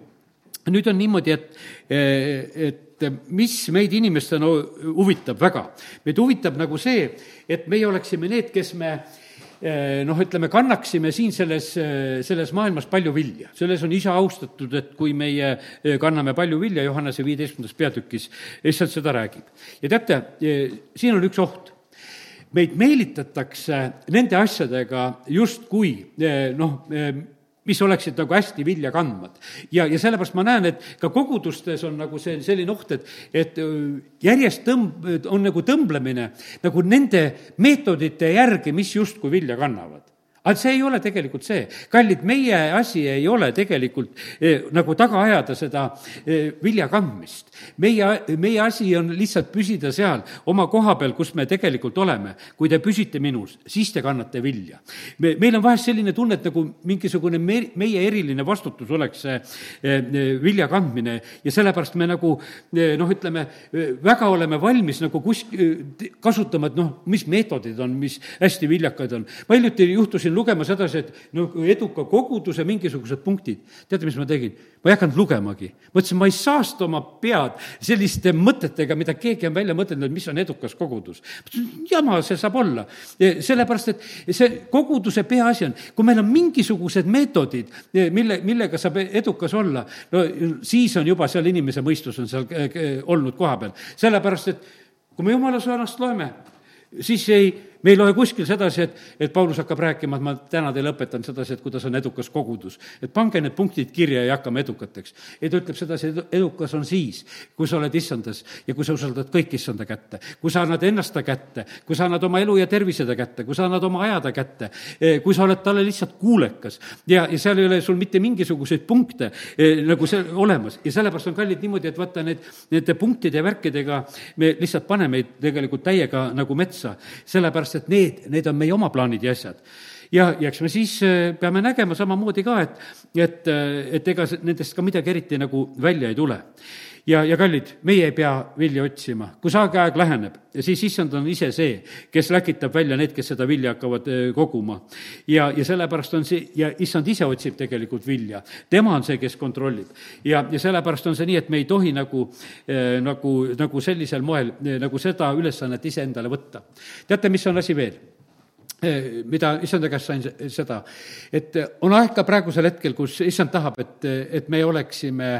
nüüd on niimoodi, et, et mis meid inimestena huvitab väga? meid huvitab nagu see, et meie oleksime need, kes me noh, ütleme, kannaksime siin selles, selles maailmas palju vilja. selles on isa austatud, et kui meie kanname palju vilja, Johannese viieteistkümnendas peatükis, issand seda räägib. ja teate, siin on üks oht meid meelitatakse nende asjadega justkui noh, mis oleksid nagu hästi vilja kandvad. ja, ja sellepärast ma näen, et ka kogudustes on nagu see selline oht, et, et järjest tõmb-, on nagu tõmblemine nagu nende meetodite järgi, mis justkui vilja kannavad aga see ei ole tegelikult see. kallid, meie asi ei ole tegelikult eh, nagu taga ajada seda eh, vilja kandmist. meie, meie asi on lihtsalt püsida seal oma koha peal, kus me tegelikult oleme. kui te püsite minus, siis te kannate vilja. me, meil on vahest selline tunne, et nagu mingisugune me, meie eriline vastutus oleks see eh, vilja kandmine ja sellepärast me nagu eh, noh, ütleme, väga oleme valmis nagu kus-, kasutama, et noh, mis meetodid on, mis hästi viljakad on. ma hiljuti juhtusin lugema sedasi, et no eduka koguduse mingisugused punktid. teate, mis ma tegin? ma ei hakanud lugemagi. mõtlesin, ma ei saasta oma pead selliste mõtetega, mida keegi on välja mõtelnud, mis on edukas kogudus. jama see saab olla. sellepärast, et see koguduse peaasi on, kui meil on mingisugused meetodid, mille, millega saab edukas olla, no siis on juba seal inimese mõistus on seal olnud koha peal. sellepärast, et kui me jumala sõnast loeme, siis ei me ei loe kuskil sedasi, et, et Paulus hakkab rääkima, et ma täna teile õpetan sedasi, et kuidas on edukas kogudus. et pange need punktid kirja ja hakkame edukateks. ei, ta ütleb sedasi, edukas on siis, kui sa oled issandas ja kui sa usaldad kõik issanda kätte, kui sa annad ennast ta kätte, kui sa annad oma elu ja tervise ta kätte, kui sa annad oma aja ta kätte, eh, kui sa oled talle lihtsalt kuulekas ja, ja seal ei ole sul mitte mingisuguseid punkte eh, nagu see olemas ja sellepärast on kallid niimoodi, et vaata need, nende punktide ja värkidega me lihtsalt paneme tegelikult täiega nagu metsa, sellepärast sellepärast et need, need on meie oma plaanid ja asjad ja, ja eks me siis äh, peame nägema samamoodi ka, et, et, äh, et ega nendest ka midagi eriti nagu välja ei tule. Ja, ja kallid, meie ei pea vilja otsima, kui saageaeg läheneb, siis issand on ise see, kes läkitab välja need, kes seda vilja hakkavad koguma. ja, ja sellepärast on see, ja issand ise otsib tegelikult vilja. tema on see, kes kontrollib. ja, ja sellepärast on see nii, et me ei tohi nagu, nagu, nagu sellisel moel nagu seda ülesannet iseendale võtta. teate, mis on asi veel? Eh, mida issanda käest sain seda, et on aeg ka praegusel hetkel, kus issand tahab, et, et me oleksime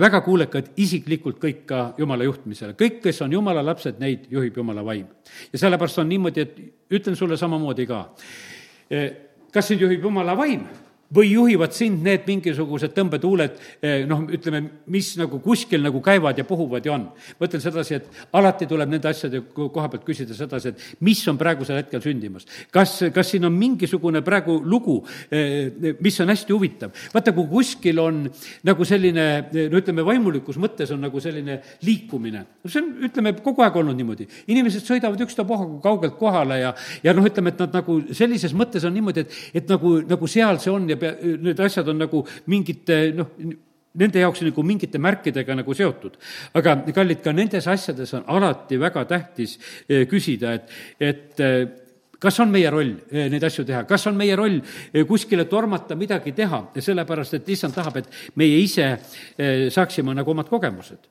väga kuulekad isiklikult kõik ka jumala juhtimisele. kõik, kes on jumala lapsed, neid juhib jumala vaim. ja sellepärast on niimoodi, et ütlen sulle samamoodi ka, eh, kas sind juhib jumala vaim või juhivad sind need mingisugused tõmbetuuled, eh, noh, ütleme, mis nagu kuskil nagu käivad ja puhuvad ja on. ma ütlen sedasi, et alati tuleb nende asjade koha pealt küsida sedasi, et mis on praegusel hetkel sündimas. kas, kas siin on mingisugune praegu lugu, eh, mis on hästi huvitav. vaata, kui kuskil on nagu selline, no ütleme, vaimulikus mõttes on nagu selline liikumine, no see on, ütleme, kogu aeg olnud niimoodi. inimesed sõidavad ükstapuha kaugelt kohale ja, ja noh, ütleme, et nad nagu sellises mõttes on niimoodi, et, et nagu, nagu seal see on ja pea, need asjad on nagu mingite noh, nende jaoks nagu mingite märkidega nagu seotud. aga kallid, ka nendes asjades on alati väga tähtis eh, küsida, et, et eh, kas on meie roll eh, neid asju teha, kas on meie roll kuskile tormata, midagi teha, sellepärast et issand tahab, et meie ise saaksime nagu omad kogemused.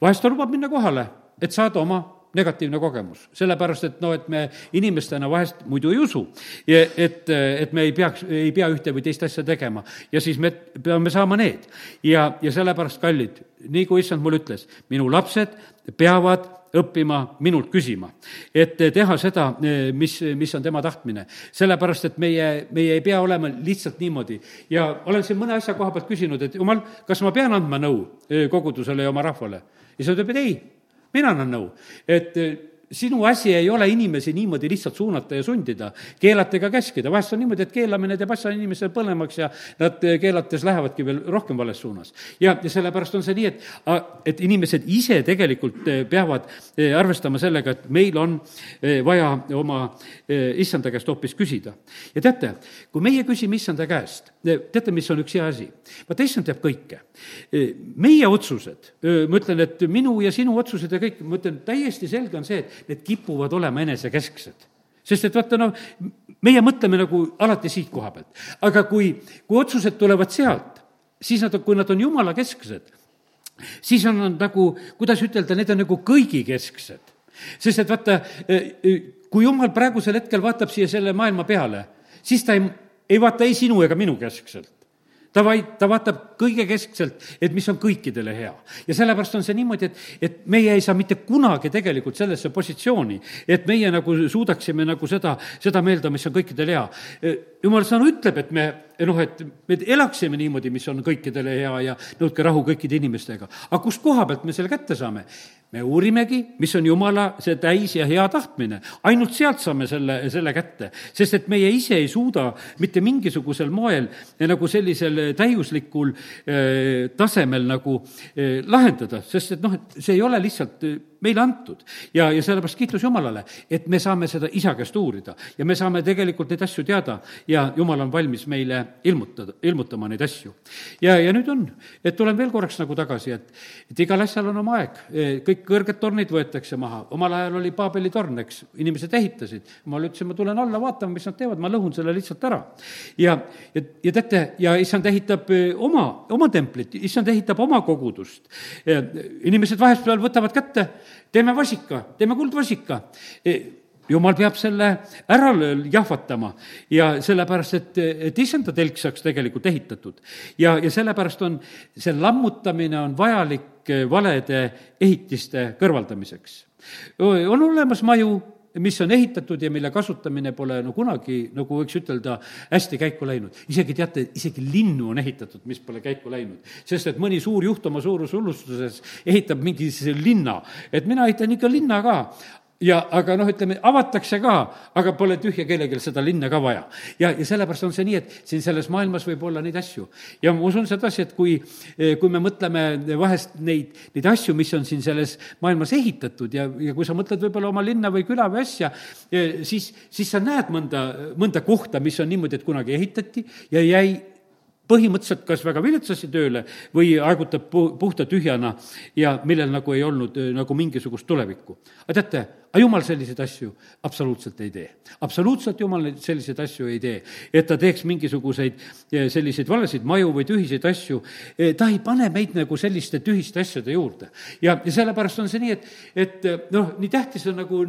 vahest ta lubab minna kohale, et saada oma negatiivne kogemus, sellepärast et noh, et me inimestena vahest muidu ei usu, et, et me ei peaks, ei pea ühte või teist asja tegema ja siis me peame saama need. ja, ja sellepärast, kallid, nii kui issand mulle ütles, minu lapsed peavad õppima minult küsima, et teha seda, mis, mis on tema tahtmine. sellepärast, et meie, meie ei pea olema lihtsalt niimoodi ja olen siin mõne asja koha pealt küsinud, et jumal, kas ma pean andma nõu kogudusele ja oma rahvale? ja see ütleb, et ei mina annan nõu, et sinu asi ei ole inimesi niimoodi lihtsalt suunata ja sundida, keelata ega käskida, vahest on niimoodi, et keelamine teeb asja inimesele põlemaks ja nad keelates lähevadki veel rohkem vales suunas. ja, ja sellepärast on see nii, et, et inimesed ise tegelikult eh, peavad eh, arvestama sellega, et meil on eh, vaja oma issanda käest hoopis küsida. ja teate, kui meie küsime issanda käest, teate, mis on üks hea asi? vaata, issand teab kõike. meie otsused, ma ütlen, et minu ja sinu otsused ja kõik, ma ütlen, täiesti selge on see, et need kipuvad olema enesekesksed sest et vaata, noh, meie mõtleme nagu alati siit koha pealt. aga kui, kui otsused tulevad sealt, siis nad, kui nad on jumala kesksed, siis on nad nagu, kuidas ütelda, need on nagu kõigikesksed. sest et vaata, e, e, kui jumal praegusel hetkel vaatab siia selle maailma peale, siis ta ei, ei vaata ei sinu ega minu keskselt ta vaid, ta vaatab kõige keskselt, et mis on kõikidele hea. ja sellepärast on see niimoodi, et, et meie ei saa mitte kunagi tegelikult sellesse positsiooni, et meie nagu suudaksime nagu seda, seda meelda, mis on kõikidele hea. jumal sõna ütleb, et me noh, et me elaksime niimoodi, mis on kõikidele hea ja nõudke rahu kõikide inimestega. aga kust koha pealt me selle kätte saame? me uurimegi, mis on Jumala see täis ja hea tahtmine. ainult sealt saame selle, selle kätte, sest et meie ise ei suuda mitte mingisugusel moel nagu sellisel täiuslikul eh, tasemel nagu eh, lahendada, sest et noh, et see ei ole lihtsalt eh, meile antud. ja, ja sellepärast kiitus Jumalale, et me saame seda isa käest uurida ja me saame tegelikult neid asju teada ja Jumal on valmis meile ilmutada, ilmutama neid asju. ja, ja nüüd on, et tulen veel korraks nagu tagasi, et, et igal asjal on oma aeg, kõik kõrged tornid võetakse maha, omal ajal oli Paabeli torn, eks, inimesed ehitasid, jumal ütles, ma tulen alla vaatama, mis nad teevad, ma lõhun selle lihtsalt ära. ja, ja, ja teate, ja issand ehitab eh, oma, oma templit, issand ehitab oma kogudust. inimesed vahest veel võtavad kätte teeme vasika, teeme kuldvasika e, jumal peab selle ära jahvatama ja sellepärast, et, et issanda telk saaks tegelikult ehitatud. ja, ja sellepärast on, see lammutamine on vajalik valede ehitiste kõrvaldamiseks. on olemas maju, mis on ehitatud ja mille kasutamine pole no kunagi, nagu võiks ütelda, hästi käiku läinud. isegi teate, isegi linnu on ehitatud, mis pole käiku läinud. sest et mõni suur juht oma suurushullustuses ehitab mingi linna, et mina ehitan ikka linna ka, ja aga noh, ütleme, avatakse ka, aga pole tühja kellelgi seda linna ka vaja. ja, ja sellepärast on see nii, et siin selles maailmas võib olla neid asju. ja ma usun sedasi, et kui, kui me mõtleme vahest neid, neid asju, mis on siin selles maailmas ehitatud ja, ja kui sa mõtled võib-olla oma linna või küla või asja, siis, siis sa näed mõnda, mõnda kohta, mis on niimoodi, et kunagi ehitati ja jäi põhimõtteliselt kas väga viletsasti tööle või aegutab pu-, puhta tühjana ja millel nagu ei olnud nagu mingisugust tulevikku. aga teate, aga jumal selliseid asju absoluutselt ei tee. absoluutselt jumal selliseid asju ei tee, et ta teeks mingisuguseid eh, selliseid valesid maju või tühiseid asju. Eh, ta ei pane meid nagu selliste tühiste asjade juurde. ja, ja sellepärast on see nii, et, et eh, noh, nii tähtis on nagu,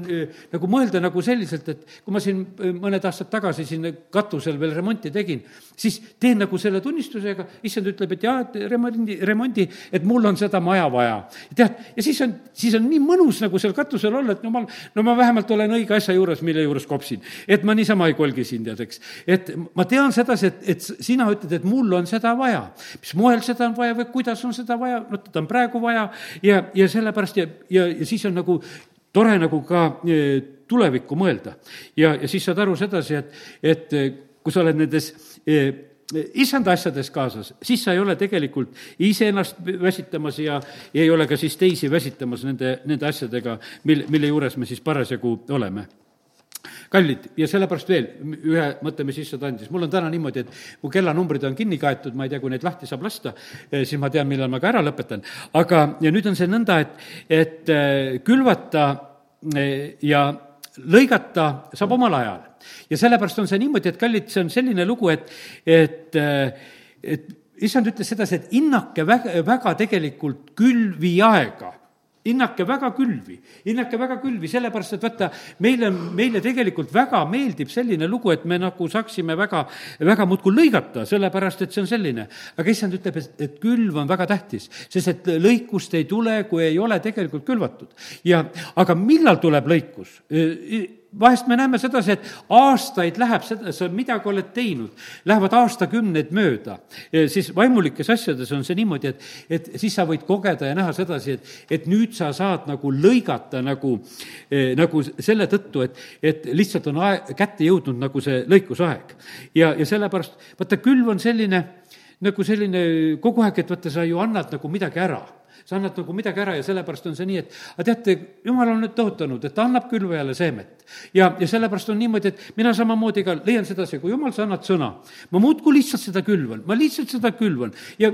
nagu mõelda nagu selliselt, et kui ma siin mõned aastad tagasi siin katusel veel remonti tegin, siis teen nagu selle tunnistusega, issand ütleb, et jaa, et remondi, remondi, et mul on seda maja vaja. tead, ja siis on, siis on nii mõnus nagu seal katusel olla, et jumal no ma vähemalt olen õige asja juures, mille juures kopsin. et ma niisama ei kolgi sind, tead, eks. et ma tean sedasi, et, et sina ütled, et mul on seda vaja. mis moel seda on vaja või kuidas on seda vaja, no teda on praegu vaja ja, ja sellepärast ja, ja, ja siis on nagu tore nagu ka e, tulevikku mõelda. ja, ja siis saad aru sedasi, et, et e, kui sa oled nendes e, issanda asjades kaasas, siis sa ei ole tegelikult iseennast väsitamas ja, ja ei ole ka siis teisi väsitamas nende, nende asjadega, mil, mille juures me siis parasjagu oleme kallid, ja sellepärast veel ühe mõtte, mis issand andis. mul on täna niimoodi, et mu kellanumbrid on kinni kaetud, ma ei tea, kui neid lahti saab lasta, eh, siis ma tean, millal ma ka ära lõpetan. aga, ja nüüd on see nõnda, et, et eh, külvata eh, ja lõigata saab omal ajal. ja sellepärast on see niimoodi, et kallid, see on selline lugu, et, et, et issand ütles sedasi, et hinnake väga, väga tegelikult külvi aega hinnake väga külvi, hinnake väga külvi, sellepärast et vaata, meile, meile tegelikult väga meeldib selline lugu, et me nagu saaksime väga, väga muudkui lõigata, sellepärast et see on selline. aga issand ütleb, et, et külv on väga tähtis, sest et lõikust ei tule, kui ei ole tegelikult külvatud. ja, aga millal tuleb lõikus? Vahest me näeme sedasi, et aastaid läheb seda, sa midagi oled teinud, lähevad aastakümneid mööda, siis vaimulikes asjades on see niimoodi, et, et siis sa võid kogeda ja näha sedasi, et, et nüüd sa saad nagu lõigata nagu, nagu selle tõttu, et, et lihtsalt on aeg, kätte jõudnud nagu see lõikusaeg. ja, ja sellepärast, vaata, külv on selline, nagu selline kogu aeg, et vaata, sa ju annad nagu midagi ära sa annad nagu midagi ära ja sellepärast on see nii, et aga teate, jumal on nüüd tõotanud, et ta annab külvajale seemet. ja, ja sellepärast on niimoodi, et mina samamoodi ka leian sedasi, kui jumal, sa annad sõna, ma muudkui lihtsalt seda külvan, ma lihtsalt seda külvan ja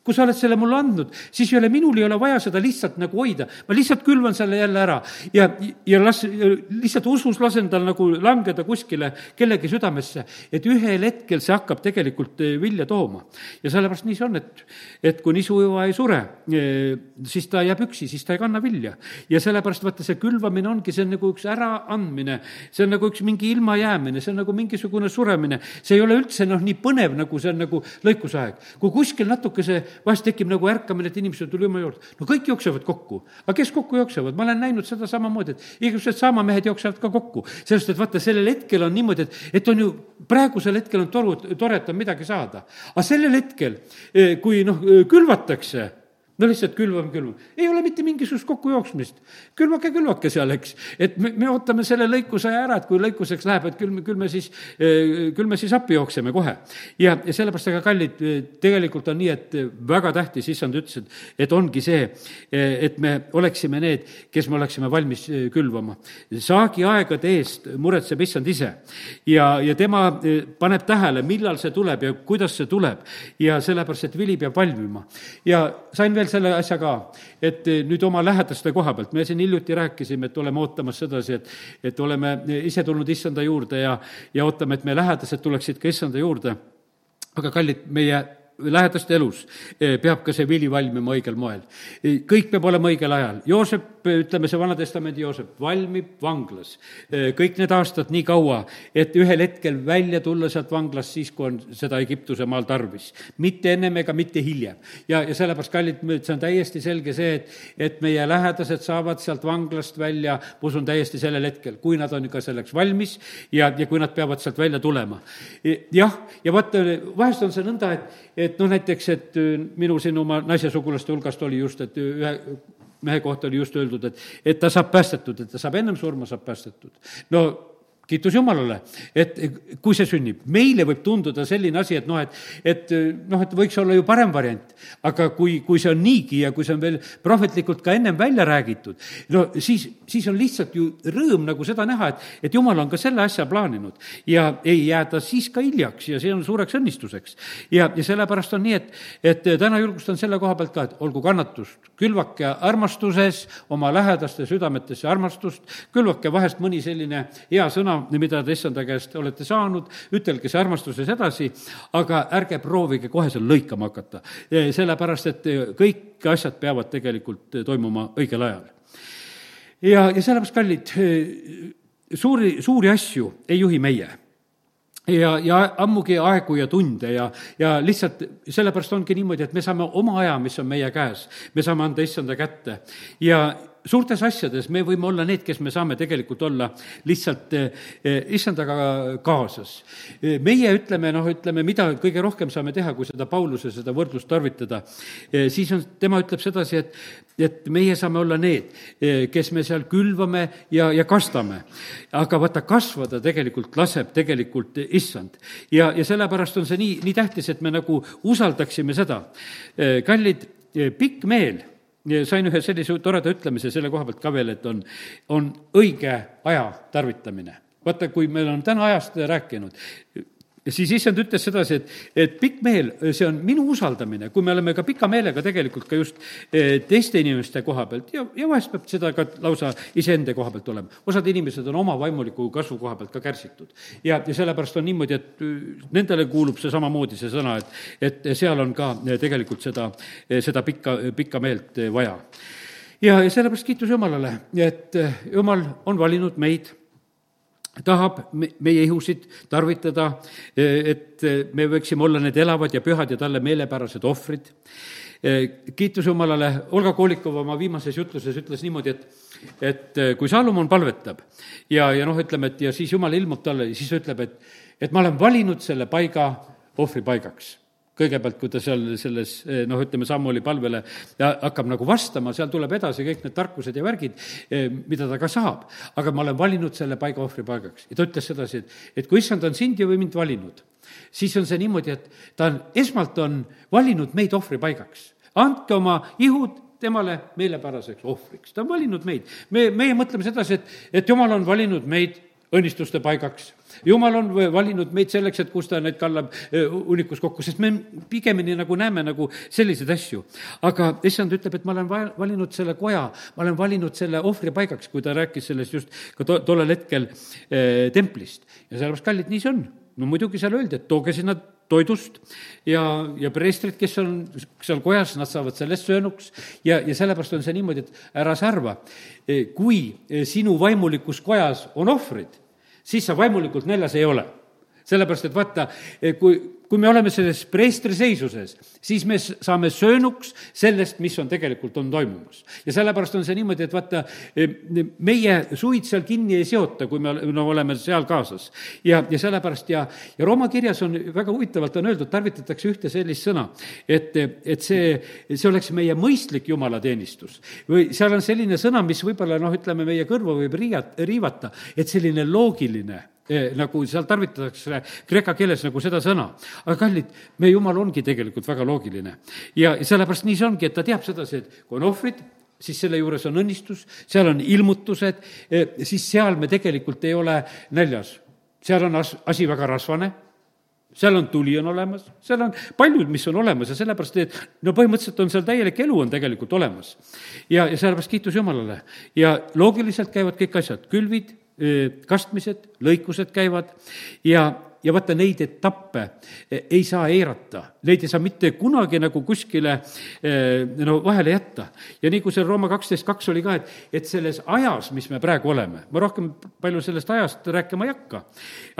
kui sa oled selle mulle andnud, siis ei ole, minul ei ole vaja seda lihtsalt nagu hoida, ma lihtsalt külvan selle jälle ära ja, ja las, lihtsalt usus lasen tal nagu langeda kuskile kellegi südamesse, et ühel hetkel see hakkab tegelikult eh, vilja tooma. ja sellepärast nii see on, et, et kui nisuiva ei sure, eh, siis ta jääb üksi, siis ta ei kanna vilja. ja sellepärast vaata, see külvamine ongi, see on nagu üks ära andmine, see on nagu üks mingi ilmajäämine, see on nagu mingisugune suremine. see ei ole üldse noh, nii põnev, nagu see on nagu lõikusaeg. kui kuskil natukese vahest tekib nagu ärkamine, et inimesed tuli jumal juurde, no kõik jooksevad kokku. aga kes kokku jooksevad, ma olen näinud seda samamoodi, et igasugused saamamehed jooksevad ka kokku. sellest, et vaata, sellel hetkel on niimoodi, et, et on ju, praegusel hetkel on toru, tore, et on midagi saada. aga sellel hetkel, eh, kui noh, külvatakse no lihtsalt külvame, külvame. ei ole mitte mingisugust kokkujooksmist. külvake, külvake seal, eks. et me, me ootame selle lõikusaja ära, et kui lõikuseks läheb, et küll küll me siis, eh, küll me siis appi jookseme kohe. ja, ja sellepärast, aga kallid, tegelikult on nii, et väga tähtis, issand ütles, et, et ongi see, et me oleksime need, kes me oleksime valmis eh, külvama. saagiaegade eest muretseb issand ise ja, ja tema eh, paneb tähele, millal see tuleb ja kuidas see tuleb ja sellepärast, et vili peab valmima. ja sain veel selle asja ka, et eh, nüüd oma lähedaste koha pealt, me siin hiljuti rääkisime, et oleme ootamas sedasi, et, et oleme ise tulnud issanda juurde ja, ja ootame, et meie lähedased tuleksid ka issanda juurde. aga kallid, meie lähedaste elus eh, peab ka see vili valmima õigel moel. Eh, kõik peab olema õigel ajal. Joosep, ütleme see Vana-testamendi Joosep, valmib vanglas eh, kõik need aastad nii kaua, et ühel hetkel välja tulla sealt vanglast siis, kui on seda Egiptuse maal tarvis. mitte ennem ega mitte hiljem. ja, ja sellepärast, kallid, see on täiesti selge see, et, et meie lähedased saavad sealt vanglast välja, ma usun täiesti sellel hetkel, kui nad on ka selleks valmis ja, ja kui nad peavad sealt välja tulema. jah, ja vaata, vahest on see nõnda, et, et et noh, näiteks, et äh, minu siin oma naise sugulaste hulgast oli just, et ühe mehe kohta oli just öeldud, et, et ta saab päästetud, et ta saab ennem surma, saab päästetud. no kiitus Jumalale, et kui see sünnib. meile võib tunduda selline asi, et noh, et, et noh, et võiks olla ju parem variant. aga kui, kui see on niigi ja kui see on veel prohvetlikult ka ennem välja räägitud, no siis, siis on lihtsalt ju rõõm nagu seda näha, et, et Jumal on ka selle asja plaaninud. ja ei jääda siis ka hiljaks ja see on suureks õnnistuseks. ja, ja sellepärast on nii, et, et täna julgustan selle koha pealt ka, et olgu kannatust, külvake armastuses oma lähedaste südametesse armastust, külvake vahest mõni selline hea sõna mida te issanda käest olete saanud, ütelge see armastuses edasi, aga ärge proovige kohe seal lõikama hakata. sellepärast, et kõik asjad peavad tegelikult toimuma õigel ajal. ja, ja sellepärast, kallid, suuri, suuri asju ei juhi meie ja, ja ammugi aegu ja tunde ja, ja lihtsalt sellepärast ongi niimoodi, et me saame oma aja, mis on meie käes, me saame anda issanda kätte ja suurtes asjades me võime olla need, kes me saame tegelikult olla lihtsalt eh, issandaga kaasas. Eh, meie ütleme, noh, ütleme, mida kõige rohkem saame teha, kui seda Pauluse, seda võrdlust tarvitada, eh, siis on, tema ütleb sedasi, et, et meie saame olla need, kes me seal külvame ja, ja kastame. aga vaata, kasvada tegelikult laseb tegelikult issand. ja, ja sellepärast on see nii, nii tähtis, et me nagu usaldaksime seda. kallid, pikk meel sain ühe sellise toreda ütlemise selle koha pealt ka veel, et on, on õige aja tarvitamine. vaata, kui meil on täna ajast rääkinud, siis issand ütles sedasi, et, et pikk meel, see on minu usaldamine, kui me oleme ka pika meelega tegelikult ka just eh, teiste inimeste koha pealt ja, ja vahest peab seda ka lausa iseenda koha pealt olema. osad inimesed on oma vaimuliku kasvu koha pealt ka kärsitud. ja, ja sellepärast on niimoodi, et eh, nendele kuulub see samamoodi, see sõna, et, et seal on ka eh, tegelikult seda, seda pikka, pikka meelt vaja. ja, ja sellepärast kiitus Jumalale, et Jumal on valinud meid tahab meie ihusid tarvitada, et me võiksime olla need elavad ja pühad ja talle meelepärased ohvrid. kiitus Jumalale, Olga Kolikova oma viimases jutluses ütles niimoodi, et et kui Salomon palvetab ja, ja noh, ütleme, et ja siis Jumal ilmub talle ja siis ütleb, et et ma olen valinud selle paiga ohvripaigaks kõigepealt, kui ta seal selles eh, noh, ütleme, Sammuli palvele hakkab nagu vastama, seal tuleb edasi kõik need tarkused ja värgid, eh, mida ta ka saab. aga ma olen valinud selle paiga ohvripaigaks. ja ta ütles sedasi, et, et kui issand on sind ja või mind valinud, siis on see niimoodi, et ta on, esmalt on valinud meid ohvripaigaks. andke oma ihud temale meelepäraseks ohvriks, ta on valinud meid. me, meie mõtleme sedasi, et, et jumal on valinud meid õnnistuste paigaks jumal on valinud meid selleks, et kus ta neid kallab hunnikus kokku, sest me pigemini nagu näeme nagu selliseid asju. aga issand ütleb, et ma olen va-, valinud selle koja, ma olen valinud selle ohvripaigaks, kui ta rääkis sellest just ka to-, tollel hetkel eh, templist. ja sellepärast, kallid, nii see on. no muidugi seal öeldi, et tooge sinna toidust ja, ja preestrid, kes on seal kojas, nad saavad sellest söönuks ja, ja sellepärast on see niimoodi, et ära sa arva, kui sinu vaimulikus kojas on ohvrid, siis sa vaimulikult näljas ei ole. Sellepärast, et vaata, kui, kui me oleme selles preestri seisuses, siis me saame söönuks sellest, mis on tegelikult, on toimumas. ja sellepärast on see niimoodi, et vaata, meie suid seal kinni ei seota, kui me no, oleme seal kaasas. ja, ja sellepärast ja, ja Rooma kirjas on väga huvitavalt on öeldud, tarvitatakse ühte sellist sõna, et, et see, see oleks meie mõistlik jumalateenistus. või seal on selline sõna, mis võib-olla noh, ütleme, meie kõrva võib riiat-, riivata, et selline loogiline nagu seal tarvitatakse kreeka keeles nagu seda sõna. aga kallid, meie jumal ongi tegelikult väga loogiline. ja sellepärast nii see ongi, et ta teab sedasi, et kui on ohvrid, siis selle juures on õnnistus, seal on ilmutused, eh, siis seal me tegelikult ei ole näljas. seal on as-, asi väga rasvane seal on tuli on olemas, seal on paljud, mis on olemas ja sellepärast, et no põhimõtteliselt on seal täielik elu on tegelikult olemas. ja, ja sellepärast kiitus Jumalale. ja loogiliselt käivad kõik asjad, külvid, kastmised, lõikused käivad ja, ja vaata, neid etappe e, ei saa eirata, neid ei saa mitte kunagi nagu kuskile no vahele jätta. ja nii, kui seal Rooma kaksteist kaks oli ka, et, et selles ajas, mis me praegu oleme, ma rohkem palju sellest ajast rääkima ei hakka,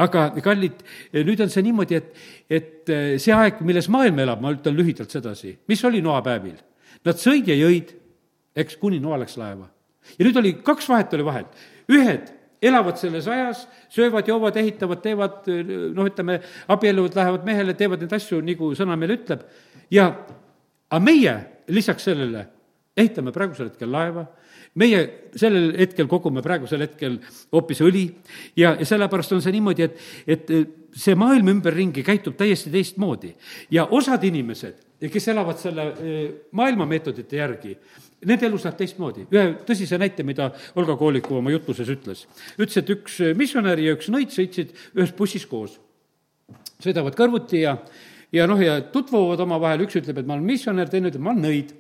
aga kallid, nüüd on see niimoodi, et, et see aeg, milles maailm elab, ma ütlen lühidalt sedasi, mis oli noapäevil? Nad sõid ja jõid, eks, kuni noa läks laeva. ja nüüd oli, kaks vahet oli vahel, ühed elavad selles ajas, söövad, joovad, ehitavad, teevad, noh, ütleme, abielluvad, lähevad mehele, teevad neid asju, nagu sõna meile ütleb. ja, aga meie lisaks sellele ehitame praegusel hetkel laeva, meie sellel hetkel kogume praegusel hetkel hoopis õli ja, ja sellepärast on see niimoodi, et, et see maailm ümberringi käitub täiesti teistmoodi. ja osad inimesed, kes elavad selle eh, maailma meetodite järgi, nende elus läheb teistmoodi. ühe tõsise näite, mida Olga Kooliku oma jutluses ütles. ütles, et üks missionär ja üks nõid sõitsid ühes bussis koos. sõidavad kõrvuti ja, ja noh, ja tutvuvad omavahel, üks ütleb, et ma olen missionär, teine ütleb, ma olen nõid.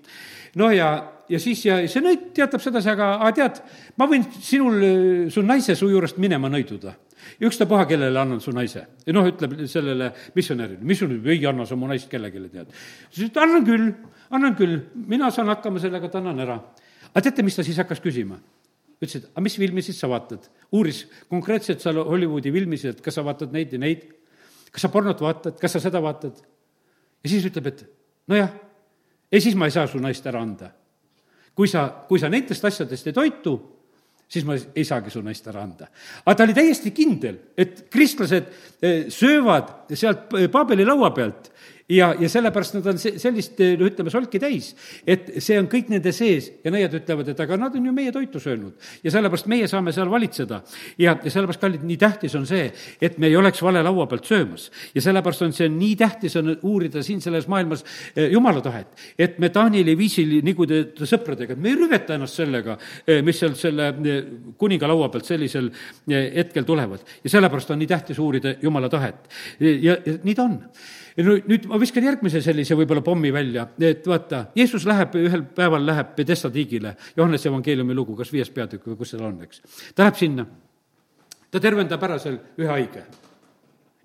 no ja, ja siis, ja see nõid teatab sedasi, aga, aga tead, ma võin sinul, su naise su juurest minema nõiduda ükstapuha, kellele annan su naise. ja noh, ütleb sellele missionärile, missionär ei anna sa mu naist kellelegi, tead. siis ütleb, annan küll annan küll, mina saan hakkama sellega, et annan ära. aga teate, mis ta siis hakkas küsima? ütles, et aga mis filmisid sa vaatad? uuris konkreetselt seal Hollywoodi filmisid, et kas sa vaatad neid ja neid, kas sa pornot vaatad, kas sa seda vaatad? ja siis ütleb, et nojah, ei siis ma ei saa su naist ära anda. kui sa, kui sa nendest asjadest ei toitu, siis ma ei saagi su naist ära anda. aga ta oli täiesti kindel, et kristlased eh, söövad sealt Paabeli laua pealt ja, ja sellepärast nad on se-, sellist, no ütleme, solki täis. et see on kõik nende sees ja nõiad ütlevad, et aga nad on ju meie toitu söönud. ja sellepärast meie saame seal valitseda. ja, ja sellepärast, kallid, nii tähtis on see, et me ei oleks vale laua pealt söömas. ja sellepärast on see nii tähtis, on uurida siin selles maailmas eh, jumala tahet. et me Taanili viisil, nagu te, te sõpradega, et me ei rüveta ennast sellega, eh, mis seal selle eh, kuninga laua pealt sellisel hetkel tulevad. ja sellepärast on nii tähtis uurida jumala tahet. ja, ja nii ta on ja nüüd, nüüd ma viskan järgmise sellise võib-olla pommi välja, et vaata, Jeesus läheb, ühel päeval läheb Pedesta tiigile, Johannese evangeeliumi lugu, kas viies peatükk või kus seal on, eks. ta läheb sinna, ta tervendab ära seal ühe haige.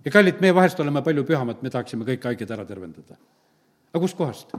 ja kallid, me vahest oleme palju pühamad, me tahaksime kõik haiged ära tervendada. aga kustkohast?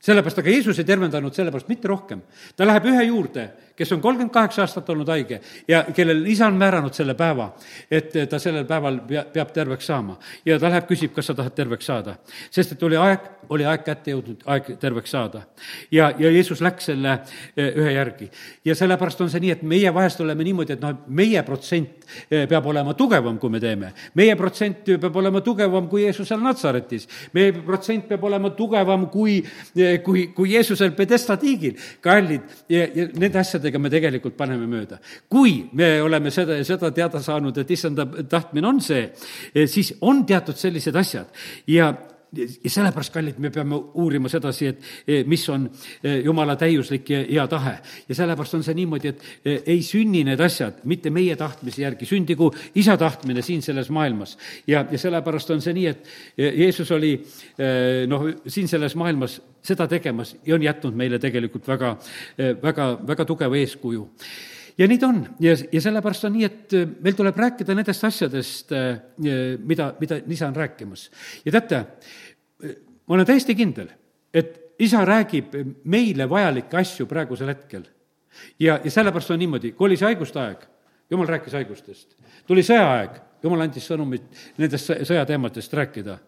Sellepärast, aga Jeesus ei tervendanud sellepärast mitte rohkem. ta läheb ühe juurde, kes on kolmkümmend kaheksa aastat olnud haige ja kellel isa on määranud selle päeva, et ta sellel päeval pea, peab terveks saama. ja ta läheb, küsib, kas sa tahad terveks saada. sest et oli aeg, oli aeg kätte jõudnud, aeg terveks saada. ja, ja Jeesus läks selle eh, ühe järgi. ja sellepärast on see nii, et meie vahest oleme niimoodi, et noh, meie protsent eh, peab olema tugevam, kui me teeme. meie protsent peab olema tugevam kui Jeesus seal Natsaretis. meie protsent peab olema tugevam kui, eh, kui, kui Jeesusel Pedesta tiigil. kallid, nende asjade asjadega me tegelikult paneme mööda. kui me oleme seda ja seda teada saanud, et issanda tahtmine on see, siis on teatud sellised asjad ja ja sellepärast, kallid, me peame uurima sedasi, et eh, mis on eh, jumala täiuslik ja hea tahe. ja sellepärast on see niimoodi, et ei sünni need asjad mitte meie tahtmise järgi, sündigu isa tahtmine siin selles maailmas. ja, ja sellepärast on see nii, et Jeesus oli noh, siin selles maailmas seda tegemas ja on jätnud meile tegelikult väga, väga, väga tugeva eeskuju ja nii ta on ja, ja sellepärast on nii, et meil tuleb rääkida nendest asjadest, mida, mida isa on rääkimas. ja teate, ma olen täiesti kindel, et isa räägib meile vajalikke asju praegusel hetkel. ja, ja sellepärast on niimoodi, kui oli see haiguste aeg, jumal rääkis haigustest. tuli sõjaaeg, jumal andis sõnumit nendest sõjateemadest rääkida.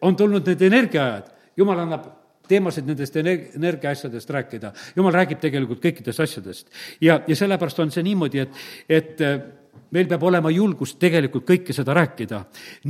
on tulnud need energiaajad, jumal annab teemasid nendest energiaasjadest rääkida. jumal räägib tegelikult kõikidest asjadest. ja, ja sellepärast on see niimoodi, et, et meil peab olema julgust tegelikult kõike seda rääkida.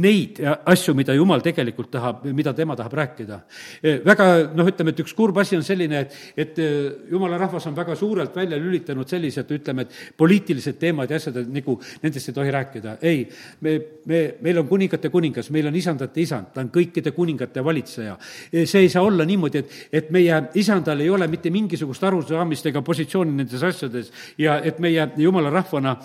Neid asju, mida Jumal tegelikult tahab, mida tema tahab rääkida. E, väga noh, ütleme, et üks kurb asi on selline, et, et e, Jumala rahvas on väga suurelt välja lülitanud sellised, ütleme, et poliitilised teemad ja asjad, et nagu nendest ei tohi rääkida. ei, me, me, meil on kuningate kuningas, meil on isandate isand, ta on kõikide kuningate valitseja. See ei saa olla niimoodi, et, et meie isandal ei ole mitte mingisugust arusaamist ega positsiooni nendes asjades ja et meie jumala rahvana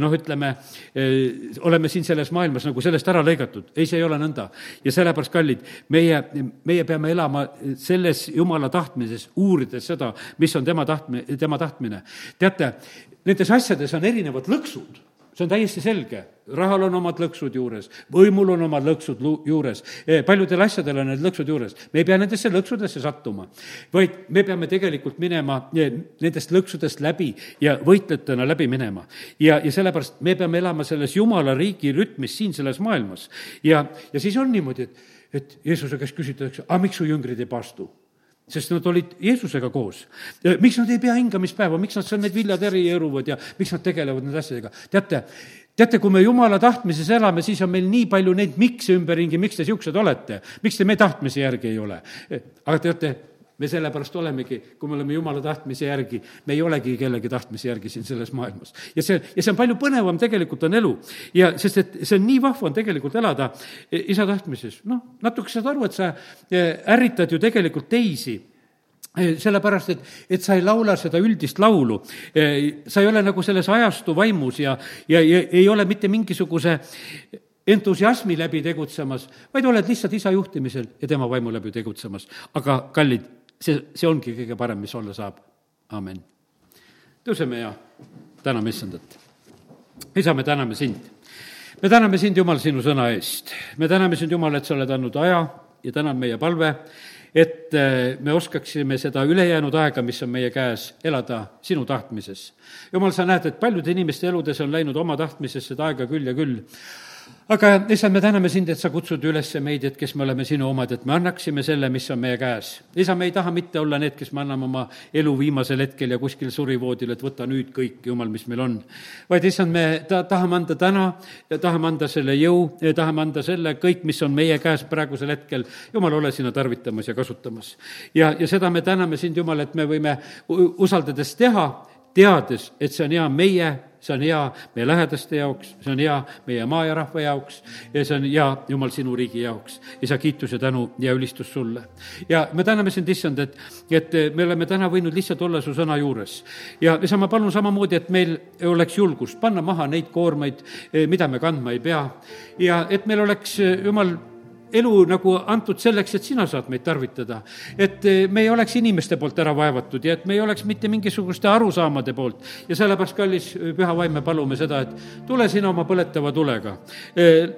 noh, ütleme, ütleme, eh, oleme siin selles maailmas nagu sellest ära lõigatud. ei, see ei ole nõnda. ja sellepärast, kallid, meie, meie peame elama selles jumala tahtmises, uurides seda, mis on tema tahtmine, tema tahtmine. teate, nendes asjades on erinevad lõksud see on täiesti selge, rahal on omad lõksud juures, võimul on omad lõksud lu-, juures, e, paljudel asjadel on need lõksud juures. me ei pea nendesse lõksudesse sattuma, vaid me peame tegelikult minema e, nendest lõksudest läbi ja võitlejatena läbi minema. ja, ja sellepärast me peame elama selles jumala riigi rütmis siin selles maailmas. ja, ja siis on niimoodi, et, et Jeesuse käest küsitakse, aga miks su jüngrid ei paastu? sest nad olid Jeesusega koos. miks nad ei pea hingamispäeva, miks nad seal need viljad eri eruvad ja miks nad tegelevad nende asjadega? teate, teate, kui me jumala tahtmises elame, siis on meil nii palju neid miks'e ümberringi, miks te niisugused olete, miks te meie tahtmise järgi ei ole. aga teate, me sellepärast olemegi, kui me oleme jumala tahtmise järgi, me ei olegi kellegi tahtmise järgi siin selles maailmas. ja see, ja see on palju põnevam tegelikult on elu. ja sest, et see on nii vahva on tegelikult elada isa tahtmises. noh, natuke saad aru, et sa e, ärritad ju tegelikult teisi sellepärast, et, et sa ei laula seda üldist laulu. sa ei ole nagu selles ajastu vaimus ja, ja, ja ei ole mitte mingisuguse entusiasmi läbi tegutsemas, vaid oled lihtsalt isa juhtimisel ja tema vaimu läbi tegutsemas. aga kallid, see, see ongi kõige parem, mis olla saab. amin. tõuseme ja täname issandat. isa, me täname sind. me täname sind, Jumal, sinu sõna eest. me täname sind, Jumal, et sa oled andnud aja ja täna on meie palve, et eh, me oskaksime seda ülejäänud aega, mis on meie käes, elada sinu tahtmises. Jumal, sa näed, et paljude inimeste eludes on läinud oma tahtmisesse seda aega küll ja küll aga issand, me täname sind, et sa kutsud üles meid, et kes me oleme sinu omad, et me annaksime selle, mis on meie käes. isa, me ei taha mitte olla need, kes me anname oma elu viimasel hetkel ja kuskil surivoodil, et võta nüüd kõik, Jumal, mis meil on. vaid issand, me ta-, tahame anda täna ja tahame anda selle jõu tahame anda selle kõik, mis on meie käes praegusel hetkel. Jumal, ole sina tarvitamas ja kasutamas. ja, ja seda me täname sind, Jumal, et me võime usaldades teha, teades, et see on hea meie see on hea meie lähedaste jaoks, see on hea meie maa ja rahva jaoks ja see on hea, Jumal, sinu riigi jaoks. isa, kiitus ja tänu ja ülistus sulle. ja me täname sind, issand, et, et me oleme täna võinud lihtsalt olla su sõna juures. ja isa, ma palun samamoodi, et meil oleks julgust panna maha neid koormaid, mida me kandma ei pea ja et meil oleks, Jumal, elu nagu antud selleks, et sina saad meid tarvitada. et eh, me ei oleks inimeste poolt ära vaevatud ja et me ei oleks mitte mingisuguste arusaamade poolt. ja sellepärast, kallis püha vaim, me palume seda, et tule sina oma põletava tulega eh,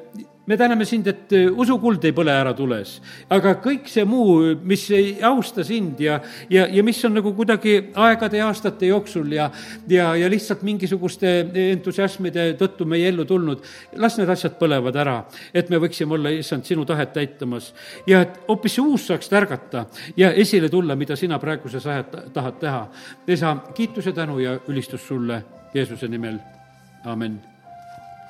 me täname sind, et äh, usukuld ei põle ära tules, aga kõik see muu, mis ei austa sind ja, ja, ja mis on nagu kuidagi aegade ja aastate jooksul ja, ja, ja lihtsalt mingisuguste entusiasmide tõttu meie ellu tulnud, las need asjad põlevad ära, et me võiksime olla, issand, sinu tahet täitamas. Ja et hoopis see uus saaks tärgata ja esile tulla, mida sina praeguses ajad tahad teha. isa, kiitus ja tänu ja ülistus sulle Jeesuse nimel, amin